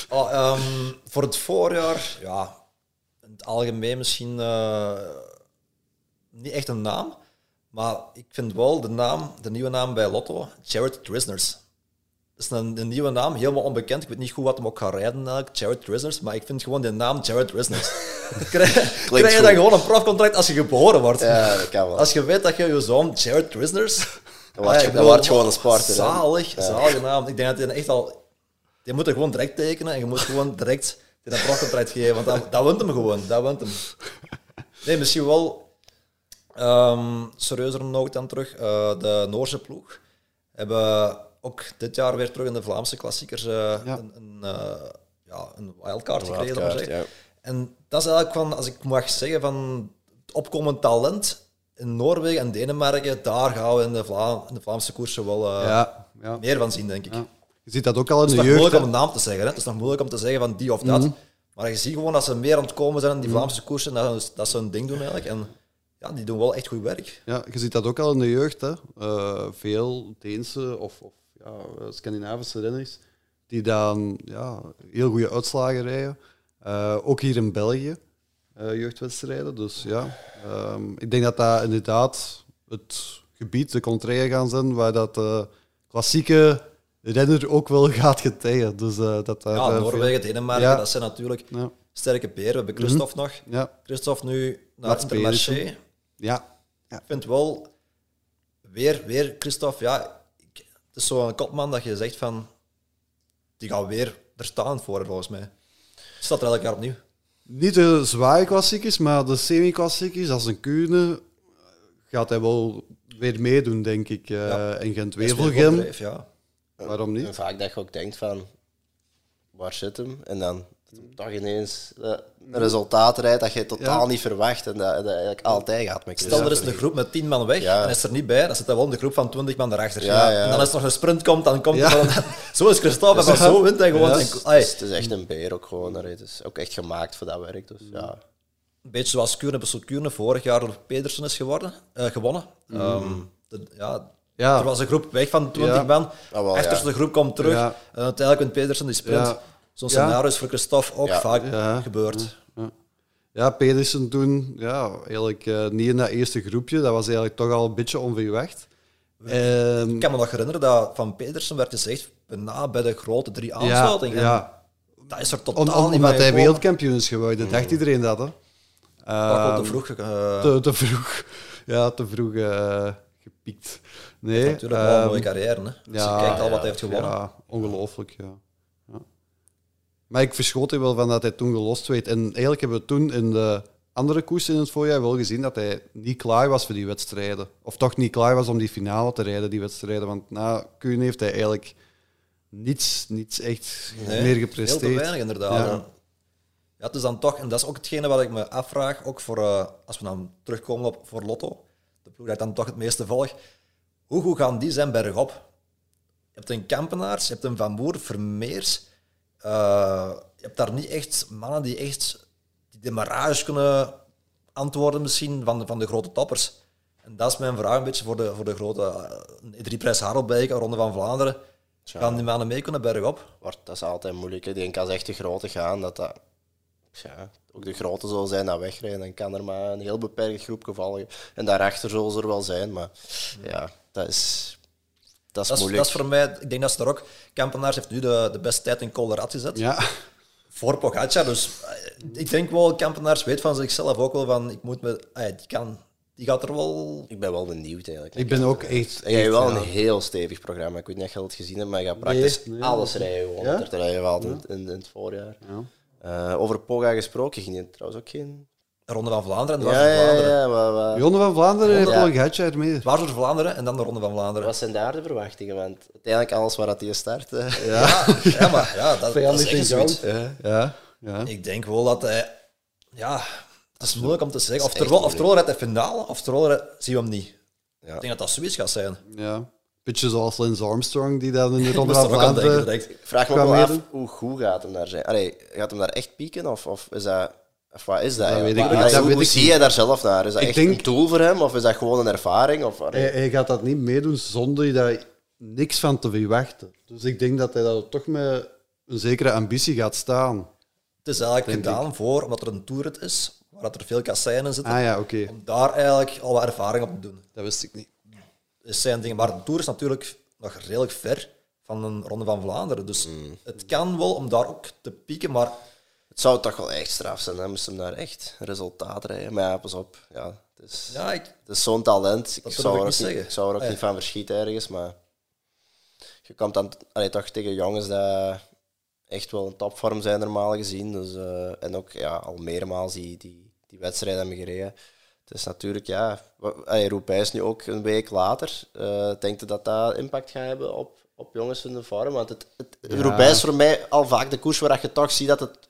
Speaker 1: Oh, ehm, voor het voorjaar, ja, in het algemeen misschien eh, niet echt een naam. Maar ik vind wel de naam, de nieuwe naam bij Lotto, Jared Drisners. Is een, een nieuwe naam, helemaal onbekend. Ik weet niet goed wat hem ook gaat rijden eigenlijk, Jared Drisners. Maar ik vind gewoon de naam Jared Drisners. krijg, krijg je dan gewoon een profcontract als je geboren wordt.
Speaker 3: ja, dat kan wel.
Speaker 1: Als je weet dat je je zoon Jared Drisners...
Speaker 3: Dan word je- gewoon een sporter, hè?
Speaker 1: Zalig, zalige naam. Ik denk dat hij echt al... Je moet er gewoon direct tekenen en je moet gewoon direct een profcontract geven. Want dat, dat wint hem gewoon. Dat wint hem. Nee, misschien wel... ehm serieuzer nog dan terug. eh, de Noorse ploeg hebben ook dit jaar weer terug in de Vlaamse klassiekers eh,
Speaker 2: Ja.
Speaker 1: een, een, eh, ja, een wildcard gekregen.
Speaker 3: Wildcard, ja.
Speaker 1: En dat is eigenlijk van, als ik mag zeggen, van het opkomend talent in Noorwegen en Denemarken, daar gaan we in de, Vla in de Vlaamse koersen wel eh,
Speaker 2: ja, ja.
Speaker 1: meer van zien, denk ik.
Speaker 2: ja. Je ziet dat ook al in
Speaker 1: Het is
Speaker 2: de
Speaker 1: nog
Speaker 2: jeugd.
Speaker 1: moeilijk om een naam te zeggen. Hè? Het is nog moeilijk om te zeggen van die of dat.
Speaker 2: Mhm.
Speaker 1: Maar je ziet gewoon dat ze meer aan het komen zijn in die Vlaamse koersen, dat, dat ze een ding doen eigenlijk. En ja, die doen wel echt goed werk.
Speaker 2: Ja, je ziet dat ook al in de jeugd. Hè. Eh, veel Deense of, of ja, Scandinavische renners die dan ja, heel goede uitslagen rijden. Eh, ook hier in België, eh, jeugdwedstrijden. Dus ja, ehm, ik denk dat dat inderdaad het gebied, de contraire gaan zijn, waar dat de klassieke renner ook wel gaat getijen. Dus, eh, dat
Speaker 1: Ja,
Speaker 2: eh,
Speaker 1: Noorwegen, Denemarken,
Speaker 2: Ja.
Speaker 1: dat zijn natuurlijk
Speaker 2: ja.
Speaker 1: sterke beren. We hebben Christophe nog.
Speaker 2: Ja,
Speaker 1: Christophe nu naar
Speaker 2: Mats
Speaker 1: Intermarché.
Speaker 2: Pedersen. ja.
Speaker 1: Ik vind wel, weer, weer Christophe, ja, is zo'n kopman dat je zegt van, die gaat weer er staan voor, volgens mij. Staat er elk jaar opnieuw.
Speaker 2: Niet de zware klassiekers, maar de semi-klassiekers, als een Kuurne, gaat hij wel weer meedoen, denk ik. eh
Speaker 1: Ja.
Speaker 2: En Gent
Speaker 1: Dat is weer
Speaker 2: Wevelgem,
Speaker 1: opdrijf, ja.
Speaker 2: waarom
Speaker 3: En
Speaker 2: niet?
Speaker 3: vaak dat je ook denkt van, waar zit hem? En dan toch ineens eh, een resultaat rijdt dat je totaal
Speaker 2: Ja.
Speaker 3: niet verwacht en dat, dat eigenlijk altijd gaat met
Speaker 1: Stel, er is een groep met 10 man weg
Speaker 3: Ja.
Speaker 1: en is er niet bij, dan zit hij wel de groep van 20 man erachter.
Speaker 3: Ja, ja.
Speaker 1: En dan als er nog een sprint komt, dan komt van, zo is Christophe, maar zo wint hij gewoon.
Speaker 2: Ja.
Speaker 1: En-
Speaker 3: Het is, het is echt een beer ook gewoon. Het is ook echt gemaakt voor dat werk. Dus ja.
Speaker 1: Een beetje zoals Kuurne, Brussel Kuurne vorig jaar door Pedersen is geworden, eh, gewonnen. Ehm, de- ja,
Speaker 2: Ja.
Speaker 1: Er was een groep weg van 20
Speaker 2: Ja.
Speaker 1: man.
Speaker 3: Ah, wel,
Speaker 1: Achterste
Speaker 3: ja.
Speaker 1: groep komt terug.
Speaker 2: Ja.
Speaker 1: En uiteindelijk wint Pedersen die sprint. Zo'n
Speaker 2: Ja.
Speaker 1: scenario is voor Christophe ook
Speaker 3: Ja.
Speaker 1: vaak
Speaker 2: Ja.
Speaker 1: gebeurd.
Speaker 2: Ja, Pedersen toen, ja, eigenlijk eh, niet in dat eerste groepje. Dat was eigenlijk toch al een beetje onverwacht. En,
Speaker 1: Ik kan me nog herinneren dat van Pedersen werd gezegd, bijna bij de grote drie aansluitingen.
Speaker 2: ja, ja.
Speaker 1: Dat is er totaal
Speaker 2: Om,
Speaker 1: niet
Speaker 2: omdat hij wereldkampioen is geworden, dacht iedereen dat. Hè. Ehm,
Speaker 1: te vroeg. eh,
Speaker 2: te, te vroeg. Ja, te vroeg eh, gepiekt. Nee,
Speaker 1: natuurlijk wel een
Speaker 2: ehm,
Speaker 1: mooie carrière. Hè. Als je kijkt al wat hij heeft gewonnen.
Speaker 2: Ja, ongelooflijk, ja. Maar ik verschoot er wel van dat hij toen gelost werd. En eigenlijk hebben we toen in de andere koers in het voorjaar wel gezien dat hij niet klaar was voor die wedstrijden. Of toch niet klaar was om die finale te rijden, die wedstrijden. Want na Kuhn heeft hij eigenlijk niets, niets echt
Speaker 1: Nee,
Speaker 2: meer gepresteerd.
Speaker 1: te weinig, inderdaad.
Speaker 2: Ja.
Speaker 1: Is dan toch, en dat is ook hetgene wat ik me afvraag, ook voor, eh, als we dan terugkomen op voor Lotto, de ploeg dat dan toch het meeste volg, hoe goed gaan die zijn bergop? Je hebt een Kampenaars, je hebt een Van Boer, Vermeers, eh, je hebt daar niet echt mannen die echt die demarrage kunnen antwoorden misschien van de, van de grote toppers. En dat is mijn vraag een beetje voor de, voor de grote uh, drie prijs Harelbeek, Ronde van Vlaanderen. Gaan die mannen mee kunnen bergop?
Speaker 3: Dat is altijd moeilijk. hè. Die als echt de grote gaan, dat dat... Ja, ook de grote zal zijn dat wegrijden. Dan kan er maar een heel beperkt groepje volgen. En daarachter zullen ze er wel zijn, maar ja, dat is, dat is
Speaker 1: Dat is,
Speaker 3: moeilijk.
Speaker 1: dat is voor mij, ik denk dat ze er ook. Kampenaars heeft nu de, de beste tijd in Colorado gezet.
Speaker 2: Ja,
Speaker 1: Voor Pogacar. Dus eh, ik denk wel, Kampenaars weet van zichzelf ook wel van. Ik moet me, ah die, kan, die gaat er wel.
Speaker 3: Ik ben wel benieuwd eigenlijk.
Speaker 2: ik ben ook echt...
Speaker 3: Jij hebt wel een heel stevig programma. Ik weet niet of je het gezien hebt, maar je gaat praktisch
Speaker 2: nee.
Speaker 3: alles rijden. Gewoon.
Speaker 2: Ja?
Speaker 3: Rijden we altijd in, in het voorjaar.
Speaker 2: Ja.
Speaker 3: Eh, over Poga gesproken, ging je trouwens ook geen...
Speaker 1: De Ronde van Vlaanderen en de Dwars door
Speaker 3: ja,
Speaker 1: Vlaanderen.
Speaker 3: ja. maar- maar-
Speaker 2: Ronde van Vlaanderen heeft
Speaker 3: Ja.
Speaker 2: al een gatje mee.
Speaker 1: Dwars door Vlaanderen en dan de Ronde van Vlaanderen.
Speaker 3: Wat zijn daar de verwachtingen? Want uiteindelijk alles waar dat start... eh,
Speaker 1: Ja, ja, maar ja, dat, dat is echt zoiets.
Speaker 2: Ja, ja.
Speaker 1: Ik denk wel dat hij. Ja, het is moeilijk om te zeggen. Of
Speaker 3: echt
Speaker 1: Terwol, of rijdt de finale, of rijdt- zien we hem niet.
Speaker 3: Ja.
Speaker 1: Ik denk dat dat zoiets gaat zijn.
Speaker 2: ja. Beetje zoals Lance Armstrong, die dan in de Ronde
Speaker 1: moest
Speaker 2: van
Speaker 1: er ook aan denken
Speaker 2: Vlaanderen...
Speaker 1: direct.
Speaker 3: Ik vraag me
Speaker 2: Qua
Speaker 3: ook wel af,
Speaker 2: meedoen?
Speaker 3: hoe goed gaat hem daar zijn? Allee, gaat hem daar echt pieken? Of, of is dat... Of wat is dat?
Speaker 2: Dat weet ik
Speaker 3: hoe
Speaker 2: weet
Speaker 3: hoe
Speaker 2: ik
Speaker 3: zie
Speaker 2: niet.
Speaker 3: je daar zelf naar? Is dat
Speaker 2: Ik
Speaker 3: echt
Speaker 2: denk-
Speaker 3: een doel voor hem? Of is dat gewoon een ervaring? Of,
Speaker 2: Hij, hij gaat dat niet meedoen zonder daar niks van te verwachten. Dus ik denk dat hij daar toch met een zekere ambitie gaat staan.
Speaker 1: Het is eigenlijk gedaan voor, omdat er een toerit is, waar dat er veel kasseien in zitten,
Speaker 2: Ah ja, oké.
Speaker 1: om daar eigenlijk al wat ervaring op te doen.
Speaker 2: Dat wist ik niet.
Speaker 1: Dus zijn dingen, maar de Tour is natuurlijk nog redelijk ver van een Ronde van Vlaanderen. Dus
Speaker 2: Mm.
Speaker 1: het kan wel om daar ook te pieken, maar
Speaker 3: Het zou toch wel echt straf zijn, hè? moest hem daar echt resultaat rijden. Maar ja, pas op. Ja, het is,
Speaker 1: ja, ik,
Speaker 3: het is zo'n talent. Ik zou,
Speaker 1: ik
Speaker 3: er ook
Speaker 1: niet
Speaker 3: niet,
Speaker 1: zeggen.
Speaker 3: ik zou er ook
Speaker 1: Ja.
Speaker 3: niet van verschieten ergens, maar je komt dan allee, toch tegen jongens die echt wel in topvorm zijn normaal gezien. Dus, eh, en ook ja, al meermaals die, die, die wedstrijd hebben gereden. Het is natuurlijk, ja, Roepij is nu ook een week later. Eh denk je dat dat impact gaat hebben op, op jongens in de vorm? Want het, het, Roubaix is voor mij al vaak de koers waar je toch ziet dat het een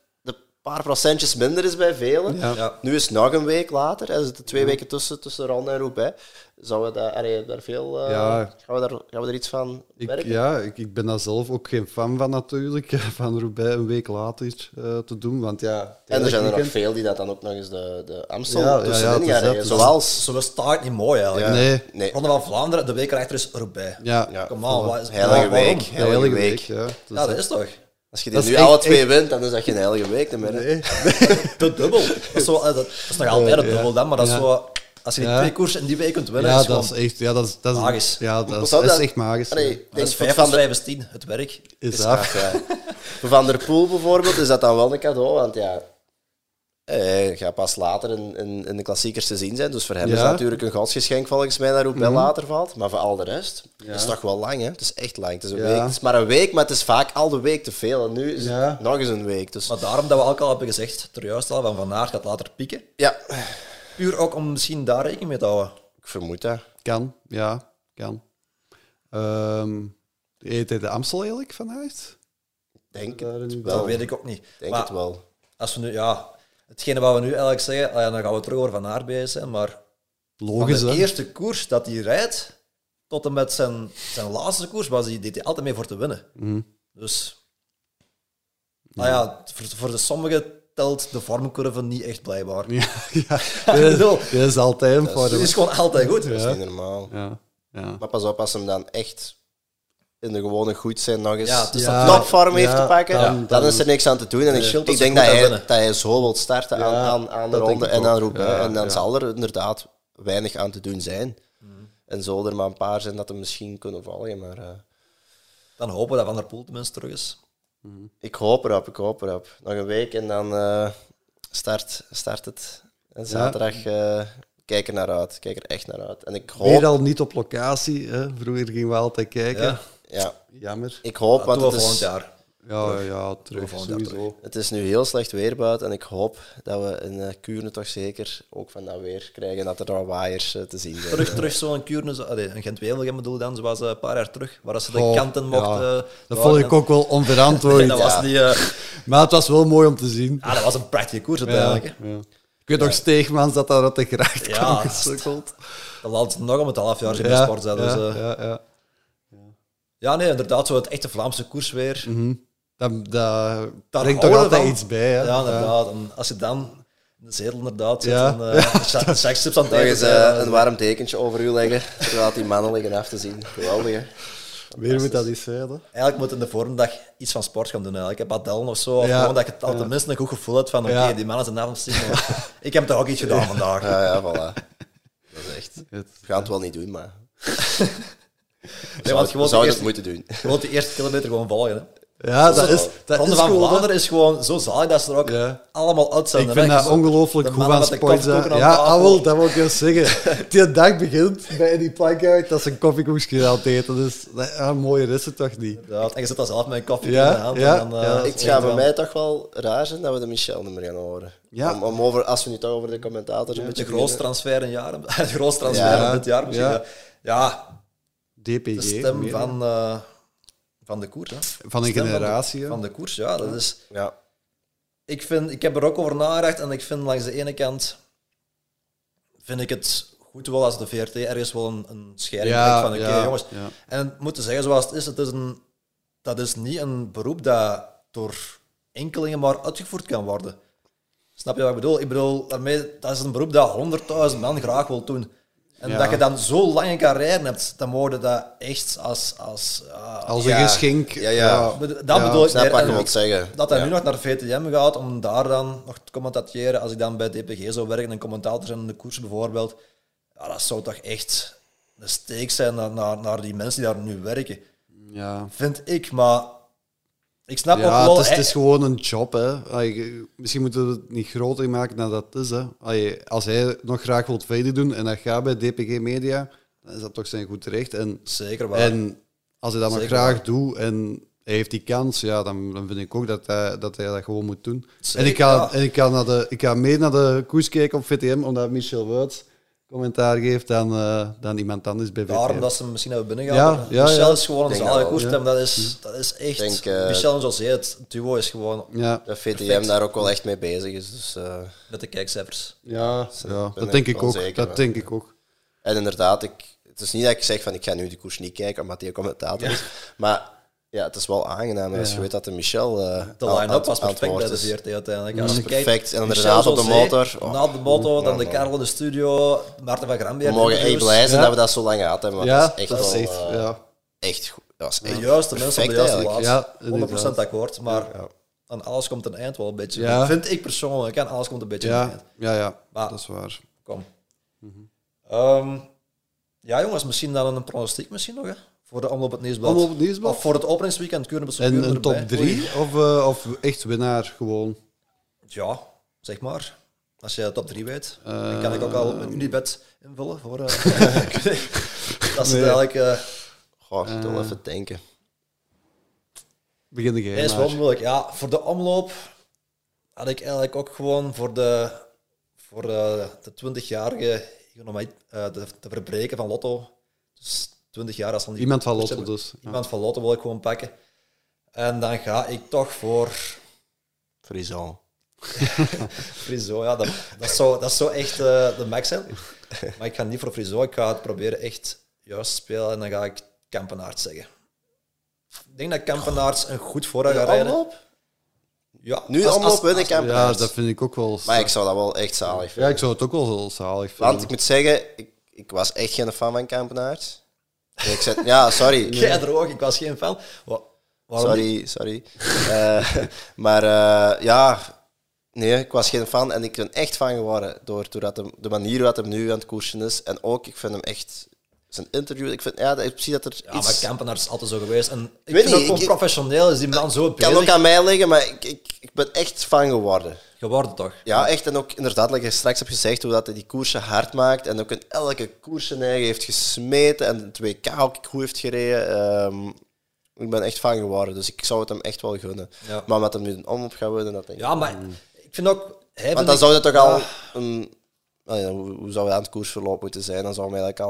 Speaker 3: paar procentjes minder is bij velen.
Speaker 2: Ja.
Speaker 1: ja,
Speaker 3: Nu is het nog een week later, er zitten twee weken tussen, tussen Ronde en Roubaix. Zouden we daar, allee, daar veel, eh,
Speaker 2: Ja.
Speaker 3: gaan, we daar, gaan we er iets van
Speaker 2: Ik,
Speaker 3: werken?
Speaker 2: ja, ik, ik ben daar zelf ook geen fan van natuurlijk, van Roubaix een week later eh, te doen. Want ja,
Speaker 3: En er zijn er nog veel die dat dan ook nog eens de, de Amstel
Speaker 2: Ja, ja,
Speaker 3: tussenin
Speaker 2: ja, is
Speaker 3: Zoals...
Speaker 1: zo is het taart niet mooi eigenlijk.
Speaker 3: Ja,
Speaker 2: Nee.
Speaker 3: nee.
Speaker 1: Ronde van Vlaanderen, de week erachter is Roubaix.
Speaker 2: Ja,
Speaker 3: Ja.
Speaker 1: Kom aan, wat is
Speaker 3: Heilige week. Heilige
Speaker 2: heilige
Speaker 3: week.
Speaker 2: week. Ja,
Speaker 1: Ja, dat is toch?
Speaker 3: Als je die nu alle twee
Speaker 2: echt-
Speaker 3: wint, dan is dat geen heilige week meer.
Speaker 2: Nee.
Speaker 1: Te dubbel. Dat is, zo, eh, dat is nog altijd een dubbel dan, maar dat is
Speaker 2: Ja.
Speaker 1: zo... Als je die
Speaker 2: Ja.
Speaker 1: twee koersen in die week kunt winnen,
Speaker 2: Ja,
Speaker 1: is
Speaker 2: dat is echt, ja, dat is, dat is,
Speaker 1: Magisch.
Speaker 2: Ja, dat is, dat echt magisch.
Speaker 3: Allee,
Speaker 2: ja.
Speaker 3: ik
Speaker 1: Dat is
Speaker 3: voor
Speaker 1: 5
Speaker 3: Van
Speaker 1: van
Speaker 3: der,
Speaker 1: 5 is 10, het werk.
Speaker 2: Is
Speaker 3: is af, Van der Poel bijvoorbeeld is dat dan wel een cadeau, want ja, hij gaat pas later in, in, in de klassiekers te zien zijn. Dus voor hem is dat natuurlijk een godsgeschenk volgens mij dat Roubaix later valt. Maar voor al de rest is het toch wel lang, hè? Het is echt lang. Het is, een
Speaker 2: Ja.
Speaker 3: week. Het is maar een week, maar het is vaak al de week te veel. En nu is het nog eens een week. Dus
Speaker 1: Maar daarom dat we ook al hebben gezegd, ter juist al, van Van Aert gaat later pieken.
Speaker 3: ja,
Speaker 1: Puur ook om misschien daar rekening mee te houden.
Speaker 3: ik vermoed dat.
Speaker 2: Kan, ja, kan. Ehm Eet hij de Amstel eigenlijk vanuit?
Speaker 3: Denk het wel.
Speaker 1: Dat weet ik ook niet.
Speaker 3: Denk
Speaker 1: maar
Speaker 3: het wel.
Speaker 1: als we nu, ja, hetgene wat we nu eigenlijk zeggen, ah ja, dan gaan we terug over Van Aert bezig zijn, maar
Speaker 2: Logisch,
Speaker 1: van de
Speaker 2: hè?
Speaker 1: eerste koers dat hij rijdt, tot en met zijn, zijn laatste koers, was hij, deed hij altijd mee voor te winnen.
Speaker 2: Mhm.
Speaker 1: Dus, nou ja, voor, voor de sommigen telt de vormcurve niet echt blijkbaar.
Speaker 2: Ja, ja. Dat is altijd een
Speaker 1: Het is gewoon altijd goed.
Speaker 3: Dat is niet normaal.
Speaker 2: Ja, ja.
Speaker 3: Maar pas op, als hem dan echt in de gewone goed zijn nog eens
Speaker 1: Ja, is
Speaker 2: Ja,
Speaker 3: topvorm heeft
Speaker 2: ja,
Speaker 3: te pakken,
Speaker 2: dan-
Speaker 3: dan,
Speaker 2: dan-
Speaker 3: is er niks aan te doen. En ik,
Speaker 1: dat
Speaker 3: ik denk dat hij, dat hij zo wil starten aan,
Speaker 2: Ja,
Speaker 3: aan, aan de
Speaker 2: dat
Speaker 3: ronde en aan. Roubaix.
Speaker 2: Ja,
Speaker 3: en dan
Speaker 2: ja.
Speaker 3: zal er inderdaad weinig aan te doen zijn. En zullen er maar een paar zijn dat hem misschien kunnen volgen. Maar eh,
Speaker 1: Dan hopen we dat Van der Poel tenminste terug is.
Speaker 3: ik hoop erop, ik hoop erop. Nog een week en dan eh, start, start het. En zaterdag eh, kijk er naar uit. Kijk er echt naar uit. En ik
Speaker 2: Weer
Speaker 3: hoop,
Speaker 2: al niet op locatie. Hè? Vroeger gingen we altijd kijken.
Speaker 1: Ja.
Speaker 3: ja,
Speaker 2: Jammer.
Speaker 3: ik hoop,
Speaker 1: Dat
Speaker 3: want het
Speaker 1: volgend
Speaker 3: is,
Speaker 1: jaar.
Speaker 2: Ja, ja, terug.
Speaker 1: volgend jaar
Speaker 2: Sowieso.
Speaker 3: Het is nu heel slecht weer buiten en ik hoop dat we in uh, Kuurne toch zeker ook van dat weer krijgen dat er nog waaiers uh, te zien zijn.
Speaker 1: Terug, terug zo'n Kuurne, zo, allee, een Gent-Wevelgem bedoel dan, zoals uh, een paar jaar terug, waar ze de
Speaker 2: Oh,
Speaker 1: kanten
Speaker 2: ja.
Speaker 1: mochten...
Speaker 2: Dat vond ik ook wel onverantwoord.
Speaker 1: dat was
Speaker 2: Ja.
Speaker 1: niet... eh,
Speaker 2: Maar het was wel mooi om te zien.
Speaker 1: ah, dat was een prachtige koers uiteindelijk.
Speaker 2: Ja, ja. Ik weet nog Steegmans dat daar uit de gracht
Speaker 1: Ja,
Speaker 2: kwam
Speaker 1: dat
Speaker 2: gesukkeld.
Speaker 1: Dat laat nog om het half jaar in
Speaker 2: Ja,
Speaker 1: de sport zijn. Dus,
Speaker 2: ja,
Speaker 1: eh, ja,
Speaker 2: ja, ja.
Speaker 1: nee, inderdaad, zo het echte Vlaamse koers weer.
Speaker 2: Mhm. Dat, dat
Speaker 1: Daar
Speaker 2: brengt toch altijd iets bij. Hè?
Speaker 1: Ja, inderdaad. En als je dan in de zetel inderdaad zit
Speaker 2: Ja.
Speaker 1: en uh, de sekstips aan het
Speaker 3: Nog
Speaker 1: eten
Speaker 3: eens uh,
Speaker 1: dan-
Speaker 3: een warm tekentje over u leggen, terwijl die mannen liggen af te zien. Geweldig, hè?
Speaker 2: Weer moet dat iets zijn. hè?
Speaker 1: Eigenlijk moet in de voormiddag iets van sport gaan doen. Eigenlijk. Heb padellen of zo. Of
Speaker 2: Ja.
Speaker 1: gewoon dat je het al tenminste een goed gevoel hebt van oké,
Speaker 2: Ja.
Speaker 1: die mannen zijn avond ik heb toch ook iets gedaan vandaag.
Speaker 3: Ja, ja, voilà. Dat is echt...
Speaker 2: Het-
Speaker 3: We gaan het wel niet doen, maar...
Speaker 1: Nee, want gewoon de,
Speaker 3: zouden het moeten doen.
Speaker 1: gewoon de eerste kilometer gewoon volgen. Hè.
Speaker 2: Ja, dat is, dat
Speaker 1: Ronde
Speaker 2: is
Speaker 1: van
Speaker 2: gewoon...
Speaker 1: Vlaanderen is gewoon zo zalig dat ze er ook
Speaker 2: Ja.
Speaker 1: allemaal uit zijn.
Speaker 2: Ik vind dat ongelooflijk
Speaker 1: de
Speaker 2: goed
Speaker 1: aan
Speaker 2: Ja,
Speaker 1: tafel.
Speaker 2: ah, wel, dat wil ik juist zeggen. Die dag begint bij die plank uit dat ze een koffiekoekje aan het eten. Dus dat- ja, mooier is het toch niet?
Speaker 1: Ja, en je zit dan zelf met een koffie
Speaker 2: Ja,
Speaker 1: in de hand.
Speaker 2: ja,
Speaker 1: en eh,
Speaker 2: ja.
Speaker 1: is
Speaker 3: Het gaat bij
Speaker 1: wel-
Speaker 3: mij toch wel raar zijn dat we de Michel niet meer gaan horen.
Speaker 2: Ja.
Speaker 3: Om, om over, als we nu toch over de commentators een beetje
Speaker 1: De grootste transfer in jaren. De grootste transfer
Speaker 3: Ja.
Speaker 1: in dit jaar misschien.
Speaker 2: Ja.
Speaker 1: Ja, ja
Speaker 2: DPG.
Speaker 1: de stem van, eh, van de koers. Hè.
Speaker 2: van een
Speaker 1: Stem
Speaker 2: generatie.
Speaker 1: Van de, van de koers, ja. Dat is,
Speaker 3: Ja.
Speaker 1: ik, vind, ik heb er ook over nagedacht en ik vind langs de ene kant vind ik het goed wel als de VRT ergens wel een, een scheiding
Speaker 2: Ja,
Speaker 1: van oké
Speaker 2: ja,
Speaker 1: jongens.
Speaker 2: ja.
Speaker 1: En het moeten zeggen zoals het is, het is een, dat is niet een beroep dat door enkelingen maar uitgevoerd kan worden. Snap je wat ik bedoel? Ik bedoel, daarmee, dat is een beroep dat 100.000 man graag wil doen. En
Speaker 2: Ja.
Speaker 1: dat je dan zo lang een carrière hebt, dan worden dat echt als... als ja,
Speaker 2: Als een
Speaker 3: Ja.
Speaker 2: geschenk.
Speaker 3: Ja, ja.
Speaker 1: dat bedoel ik
Speaker 3: Snap wat je wilt zeggen.
Speaker 1: dat hij nu nog naar VTM gaat om daar dan nog te commentateren. Als ik dan bij DPG zou werken en commentator zijn in de koers bijvoorbeeld. Ja, dat zou toch echt een steek zijn naar, naar, naar die mensen die daar nu werken.
Speaker 2: Ja.
Speaker 1: Vind ik, maar ik snap
Speaker 2: Ja,
Speaker 1: ook wel...
Speaker 2: het is,
Speaker 1: hè,
Speaker 2: het is gewoon een job. Hè. Allee, misschien moeten we het niet groter maken dan dat het is. Hè. Allee, als hij nog graag wil verder doen en dat gaat bij DPG Media, dan is dat toch zijn goed recht. En,
Speaker 1: Zeker waar.
Speaker 2: en als hij dat nog
Speaker 1: Zeker
Speaker 2: graag
Speaker 1: waar.
Speaker 2: doet en hij heeft die kans, ja, dan, dan vind ik ook dat hij dat, hij dat gewoon moet doen.
Speaker 1: Zeker,
Speaker 2: en ik ga,
Speaker 1: ja.
Speaker 2: en ik, ga naar de, ik ga mee naar de koers kijken op VTM, omdat Michel Wuits commentaar geeft dan, eh, dan iemand anders bij VTM.
Speaker 1: Daarom dat ze hem misschien hebben binnengehaald.
Speaker 2: Ja, ja,
Speaker 1: Michel
Speaker 2: ja.
Speaker 1: is gewoon een zalige koersstem. Dat, is, dat is echt...
Speaker 3: Denk, eh,
Speaker 1: Michel en José, het duo is gewoon
Speaker 2: Ja,
Speaker 3: Dat VTM daar ook wel echt mee bezig is. Dus, eh,
Speaker 1: met de kijkcijfers.
Speaker 2: ja, ja dat denk ik ook.
Speaker 3: zeker
Speaker 2: Dat denk ik ook.
Speaker 3: En inderdaad, ik, het is niet dat ik zeg van ik ga nu die koers niet kijken omdat die commentator is. Maar ja, het is wel aangenaam als
Speaker 2: Ja.
Speaker 3: je weet dat de Michel. eh,
Speaker 1: De line-up was perfect bij de
Speaker 3: is.
Speaker 1: VRT uiteindelijk. Als
Speaker 3: is
Speaker 1: je kijkt,
Speaker 3: perfect. En inderdaad op de motor. Oh.
Speaker 1: Na de motor, dan
Speaker 3: Ja,
Speaker 1: de
Speaker 3: man.
Speaker 1: Karel in de studio, Maarten van Grambeer.
Speaker 3: We mogen echt blij zijn
Speaker 2: Ja.
Speaker 3: dat we dat zo lang gehad hebben. Want
Speaker 2: ja,
Speaker 3: dat is echt
Speaker 2: dat is
Speaker 3: wel,
Speaker 2: echt,
Speaker 3: eh,
Speaker 2: ja.
Speaker 3: echt goed. Dat was
Speaker 1: De
Speaker 3: echt
Speaker 1: juiste mensen op de juiste plaats.
Speaker 2: Ja, inderdaad.
Speaker 1: 100% akkoord, maar
Speaker 3: Ja.
Speaker 1: aan alles komt een eind wel een beetje.
Speaker 2: Ja.
Speaker 1: Vind ik persoonlijk, aan alles komt een beetje een
Speaker 2: Ja,
Speaker 1: eind.
Speaker 2: ja, ja,
Speaker 1: Maar-
Speaker 2: dat is waar.
Speaker 1: Kom. Ehm, ja, jongens, misschien dan een pronostiek misschien nog, hè? Voor de omloop het nieuwsblad.
Speaker 2: Omloop het Nieuwsblad?
Speaker 1: Of voor het openingsweekend kunnen we
Speaker 2: En
Speaker 1: erbij.
Speaker 2: een top 3 of, eh, of echt winnaar gewoon?
Speaker 1: Ja, zeg maar. Als je de top 3 weet, dan kan ik ook al een Unibet invullen. Voor, eh, dat is
Speaker 2: Nee.
Speaker 1: eigenlijk... eh
Speaker 3: Goh, ik wil even denken.
Speaker 2: Begin jij
Speaker 1: Nee, is wel
Speaker 2: maar.
Speaker 1: moeilijk. Ja, voor de omloop had ik eigenlijk ook gewoon voor de, voor de, de 20-jarige om mij eh, te, te verbreken van Lotto. Dus 20 jaar als
Speaker 2: Iemand van Lotto
Speaker 1: hebben.
Speaker 2: dus, ja.
Speaker 1: Iemand van Lotto wil ik gewoon pakken. En dan ga ik toch voor
Speaker 3: Frison.
Speaker 1: Friso. Ja, dat, dat, zou, dat zou echt eh, de max zijn. Maar ik ga niet voor Friso. Ik ga het proberen echt juist te spelen. En dan ga ik Kampenaerts zeggen. Ik denk dat Kampenaerts een goed voorraad gaat rijden.
Speaker 3: Omloop?
Speaker 1: Ja,
Speaker 3: Nu
Speaker 1: als-
Speaker 3: omloop
Speaker 1: als-
Speaker 3: winnen
Speaker 2: Ja, dat vind ik ook wel...
Speaker 3: Maar ik zou dat wel echt zalig
Speaker 2: Ja,
Speaker 3: vinden.
Speaker 2: ik zou het ook wel heel zalig vinden.
Speaker 3: Want ik moet zeggen, ik, ik was echt geen fan van Kampenaerts. Ik zei, ja, sorry.
Speaker 1: Jij ook, ik was geen fan. Wa- Waarom niet?
Speaker 3: Sorry, sorry. Eh, maar eh, ja, nee, ik was geen fan en ik ben echt fan geworden door, door dat hem, de manier waarop hij nu aan het koersen is. En ook, ik vind hem echt, zijn interview, ik vind, ja, dat- precies dat er
Speaker 1: Ja, maar is altijd zo geweest. En ik
Speaker 3: weet
Speaker 1: vind ook
Speaker 3: niet,
Speaker 1: gewoon
Speaker 3: ik-
Speaker 1: professioneel is die man zo
Speaker 3: kan
Speaker 1: bezig.
Speaker 3: ook aan mij liggen, maar ik, ik, ik ben echt fan geworden.
Speaker 1: Geworden toch?
Speaker 3: Ja, echt. En ook inderdaad, like je straks hebt gezegd, hoe dat hij die koersen hard maakt. En ook in elke koers eigen heeft gesmeten. En het WK ook goed heeft gereden. Ehm, ik ben echt fan geworden. Dus ik zou het hem echt wel gunnen.
Speaker 1: Ja.
Speaker 3: Maar met hem nu een omloop gaan winnen, dat denk ik.
Speaker 1: Ja, maar ik vind ook...
Speaker 3: Want dan
Speaker 1: ik-
Speaker 3: zou het toch al
Speaker 1: Ja,
Speaker 3: een... nou ja, hoe, hoe zou het aan het koersverloop moeten zijn? Dan zou hij eigenlijk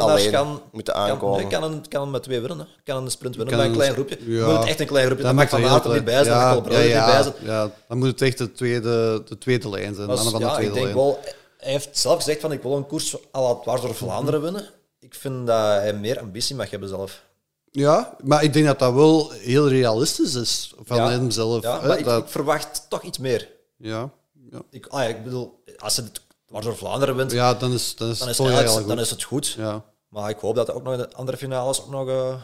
Speaker 3: al alleen,
Speaker 1: kan,
Speaker 3: moeten
Speaker 1: kan,
Speaker 3: aankomen.
Speaker 1: nee, kan, een, kan een met twee winnen. Hè. Kan een sprint winnen
Speaker 2: Kan
Speaker 1: met een klein groepje.
Speaker 2: ja.
Speaker 1: Moet het echt een klein groepje. Dan mag Van
Speaker 2: er
Speaker 1: Aert er niet bij zijn, dan
Speaker 2: ja,
Speaker 1: Colbrelli
Speaker 2: ja,
Speaker 1: bij
Speaker 2: ja,
Speaker 1: zijn.
Speaker 2: ja, dan moet het echt de tweede, de tweede lijn zijn. Van de
Speaker 1: ja, ik
Speaker 2: tweede
Speaker 1: denk
Speaker 2: lijn.
Speaker 1: wel... Hij heeft zelf gezegd van ik wil een koers à la dwars door Vlaanderen winnen. Ik vind dat hij meer ambitie mag hebben zelf.
Speaker 2: Ja, maar ik denk dat dat wel heel realistisch is van
Speaker 1: Ja.
Speaker 2: hemzelf.
Speaker 1: Ja,
Speaker 2: hè,
Speaker 1: maar ik,
Speaker 2: dat,
Speaker 1: ik verwacht toch iets meer.
Speaker 2: ja, ja.
Speaker 1: Ik, ah ja, ik bedoel, als hij het dwars door Vlaanderen wint,
Speaker 2: ja, dan is, dan is
Speaker 1: dan, is eigenlijk- dan is het goed.
Speaker 2: Ja.
Speaker 1: Maar ik hoop dat er ook nog in de andere finales ook nog... eh,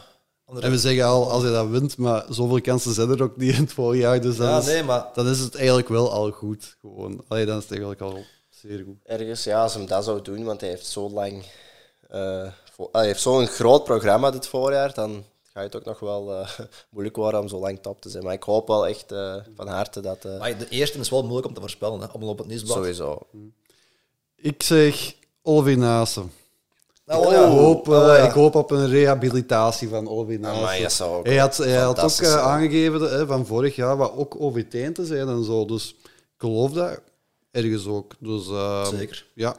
Speaker 1: andere...
Speaker 2: En we zeggen al, als hij dat wint, maar zoveel kansen zijn er ook niet in het voorjaar. Dus dan,
Speaker 1: Ja,
Speaker 2: is,
Speaker 1: nee, maar...
Speaker 2: dan is het eigenlijk wel al goed. Gewoon. Allee, dan is het eigenlijk al zeer goed.
Speaker 3: Ergens, ja, als hem dat zou doen, want hij heeft zo lang... eh, hij heeft zo'n groot programma dit voorjaar, dan ga je het ook nog wel eh, moeilijk worden om zo lang top te zijn. Maar ik hoop wel echt eh, van harte dat... eh,
Speaker 1: Maar de eerste is wel moeilijk om te voorspellen, hè, omloop het nieuwsblad.
Speaker 3: sowieso.
Speaker 2: Ik zeg Olivier Naassen.
Speaker 1: Nou,
Speaker 2: Ik, hoop, eh,
Speaker 1: Oh, ja.
Speaker 2: ik hoop op een rehabilitatie van Olivier Naassen. Hij had, hij had ook eh, aangegeven hè, van vorig jaar wat ook OVT te zijn en zo. Dus ik geloof dat ergens ook. Dus, eh,
Speaker 1: Zeker.
Speaker 2: Ja,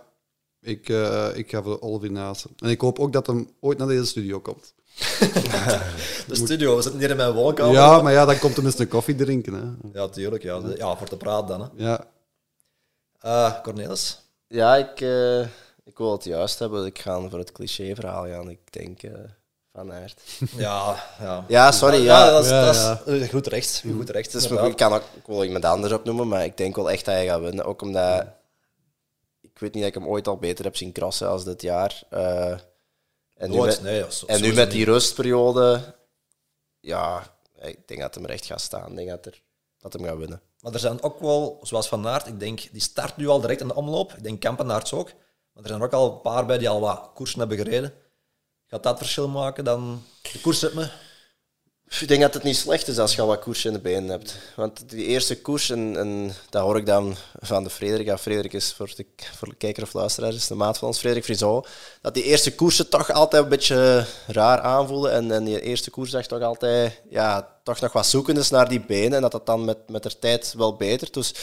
Speaker 2: ik, eh, ik ga voor Naassen. En ik hoop ook dat hem ooit naar deze studio komt.
Speaker 1: De studio, we zitten hier in mijn woonkamer.
Speaker 2: Ja, maar ja, dan komt hem eens een koffie drinken. Hè.
Speaker 1: Ja, tuurlijk. Ja, ja voor te praten dan. Hè.
Speaker 2: Ja.
Speaker 1: Eh, Cornelis?
Speaker 3: Ja, ik, eh, ik wil het juist hebben. Ik ga voor het cliché-verhaal gaan. Ik denk eh, van Aert.
Speaker 1: Ja, ja.
Speaker 3: Ja, sorry.
Speaker 1: Ja,
Speaker 3: Ja,
Speaker 1: dat is,
Speaker 2: Ja,
Speaker 1: dat is
Speaker 2: ja.
Speaker 1: goed recht. Goed recht. Inderdaad.
Speaker 3: ik kan ook ik wil iemand anders opnoemen, maar ik denk wel echt dat hij gaat winnen. Ook omdat ik weet niet dat ik hem ooit al beter heb zien krassen als dit jaar. Eh, en nu,
Speaker 1: Nooit,
Speaker 3: met,
Speaker 1: nee, ja, zo-
Speaker 3: en nu met die
Speaker 1: niet.
Speaker 3: rustperiode, ja, ik denk dat hem er echt gaat staan. Ik denk dat, er, dat hem gaat winnen.
Speaker 1: Maar er zijn ook wel, zoals Van Aert, ik denk, die start nu al direct in de omloop. Ik denk Kampenaerts ook. Maar er zijn ook al een paar bij die al wat koersen hebben gereden. Gaat dat verschil maken dan de koersritme?
Speaker 3: Ik denk dat het niet slecht is als je al wat koers in de benen hebt. Want die eerste koers, en, dat hoor ik dan van de Frederik. Ja, Frederik is voor de, voor kijker of luisteraar is de maat van ons, Frederik Friso. Dat die eerste koersen toch altijd een beetje raar aanvoelen. En, en die eerste koers zag toch altijd ja, toch nog wat zoeken is naar die benen. En dat dat dan met, met de tijd wel beter. Dus ik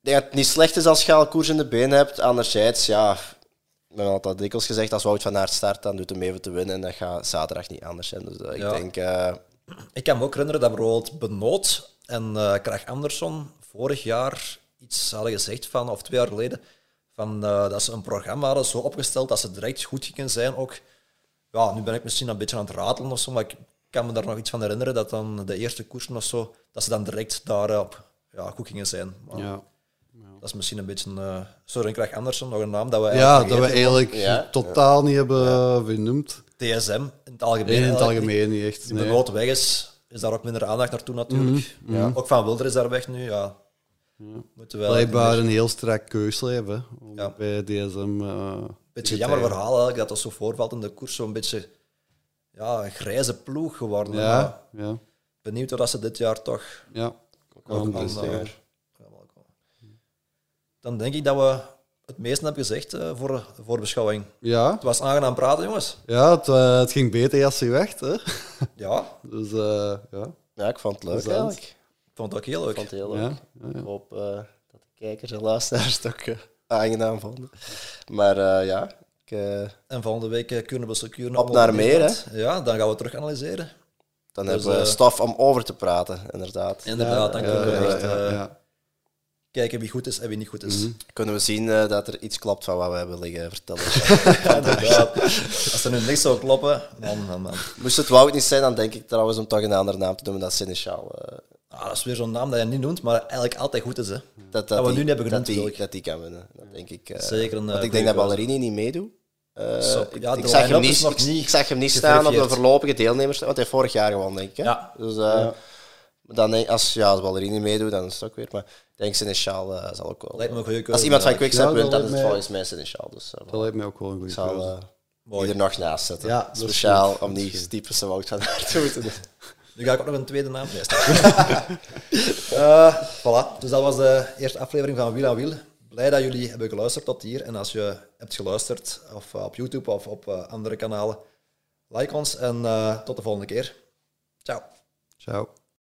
Speaker 3: denk dat het niet slecht is als je al koers in de benen hebt. Anderzijds, ja, we hebben altijd dikwijls gezegd, als Wout van Aert start, dan doet hem even te winnen. En dat gaat zaterdag niet anders zijn. Dus eh, ik
Speaker 1: Ja.
Speaker 3: denk... eh,
Speaker 1: Ik kan me ook herinneren dat bijvoorbeeld Benoot en eh Krach Andersson vorig jaar iets hadden gezegd van, of twee jaar geleden, van, eh, dat ze een programma hadden zo opgesteld dat ze direct goed gingen zijn. Ook, ja, nu ben ik misschien een beetje aan het ratelen of zo, maar ik kan me daar nog iets van herinneren dat dan de eerste koersen of zo, dat ze dan direct daarop ja, goed gingen zijn. Maar
Speaker 2: Ja.
Speaker 1: Dat is misschien een beetje, eh sorry, Krach Andersson, nog een naam dat we
Speaker 2: ja,
Speaker 1: eigenlijk
Speaker 2: dat we eigenlijk
Speaker 3: Ja.
Speaker 2: totaal niet hebben eh, vernoemd.
Speaker 1: TSM in het algemeen.
Speaker 2: Nee, in het algemeen niet echt.
Speaker 1: die
Speaker 2: nee.
Speaker 1: Benoot weg is, is daar ook minder aandacht naartoe natuurlijk.
Speaker 2: Mhm,
Speaker 1: Ja. Ook Van Wilder is daar weg nu. Ja. Moeten we eigenlijk
Speaker 2: Blijkbaar een heel strak hè, om
Speaker 1: Ja.
Speaker 2: bij DSM. eh,
Speaker 1: meer- beetje jammer verhaal eigenlijk, dat dat zo voorvalt in de koers. Zo'n beetje ja, een grijze ploeg geworden.
Speaker 2: Ja, ja,
Speaker 1: benieuwd of dat ze dit jaar toch
Speaker 2: ja. Kan
Speaker 1: aan,
Speaker 2: best,
Speaker 1: eh,
Speaker 2: ja.
Speaker 1: gaan wel komen. Dan denk ik dat we het meeste hebben gezegd eh, voor de voorbeschouwing.
Speaker 2: Ja,
Speaker 1: Het was aangenaam praten, jongens.
Speaker 2: ja het, eh, het ging beter als je weg. Hè?
Speaker 1: Ja,
Speaker 2: Dus eh, ja.
Speaker 3: Ja, ik vond het leuk
Speaker 2: Plezant.
Speaker 3: eigenlijk.
Speaker 1: ik vond het ook heel
Speaker 3: Ik
Speaker 1: leuk.
Speaker 3: vond het heel leuk.
Speaker 2: Ja, ja, ja.
Speaker 3: Ik hoop eh, dat de kijkers en luisteraars het ook eh, aangenaam vonden. Maar eh, ja, ik, eh,
Speaker 1: En volgende week kunnen we zo kunnen
Speaker 3: Op naar meer,
Speaker 1: Ja, dan gaan we terug analyseren.
Speaker 3: dan
Speaker 1: Dus,
Speaker 3: hebben we stof om over te praten, inderdaad.
Speaker 1: Inderdaad, dan kunnen we echt
Speaker 2: ja, ja.
Speaker 1: Kijken wie goed is en wie niet goed is.
Speaker 3: Kunnen we zien eh, dat er iets klopt van wat we hebben liggen vertellen.
Speaker 1: Inderdaad. Als er nu niks zou kloppen, man, man, man.
Speaker 3: Moest het Wout niet zijn, dan denk ik trouwens om toch een andere naam te doen, dat is Seneschal. eh,
Speaker 1: Ah, dat is weer zo'n naam dat je niet noemt, maar eigenlijk altijd goed is. Hè.
Speaker 3: dat,
Speaker 1: Dat we
Speaker 3: die-
Speaker 1: nu niet hebben genoemd,
Speaker 3: dat die,
Speaker 1: ik.
Speaker 3: dat die kan winnen. Dat denk ik. eh.
Speaker 1: Zeker een,
Speaker 3: Want ik denk dat Ballerini niet meedoet. Eh, ik,
Speaker 1: ja,
Speaker 3: ik zag niet, ik,
Speaker 1: niet
Speaker 3: ik zag hem niet staan op de voorlopige deelnemers, want hij heeft vorig jaar gewonnen, denk ik. hè?
Speaker 1: Ja.
Speaker 3: Dus eh, dan denk, als, ja, als Ballerini meedoet, dan is het ook weer. Maar ik denk Seneschal eh, zal ook wel.
Speaker 1: Lijkt me een goede keuze.
Speaker 3: als iemand van. Quickstep wint, dan is het volgens mij Seneschal. Dus eh,
Speaker 2: Dat lijkt mij ook wel een goede
Speaker 3: ik zal
Speaker 2: keuze.
Speaker 3: eh, er nog naast zetten.
Speaker 2: Ja,
Speaker 3: Speciaal om die typische Wout van Aert te moeten doen.
Speaker 1: Nu ga ik ook nog een tweede naam. Eh, voilà, dus dat was de eerste aflevering van Wiel aan Wiel. Blij dat jullie hebben geluisterd tot hier. En als je hebt geluisterd, of eh, op YouTube of op eh, andere kanalen, like ons en eh, tot de volgende keer. Ciao.
Speaker 2: Ciao.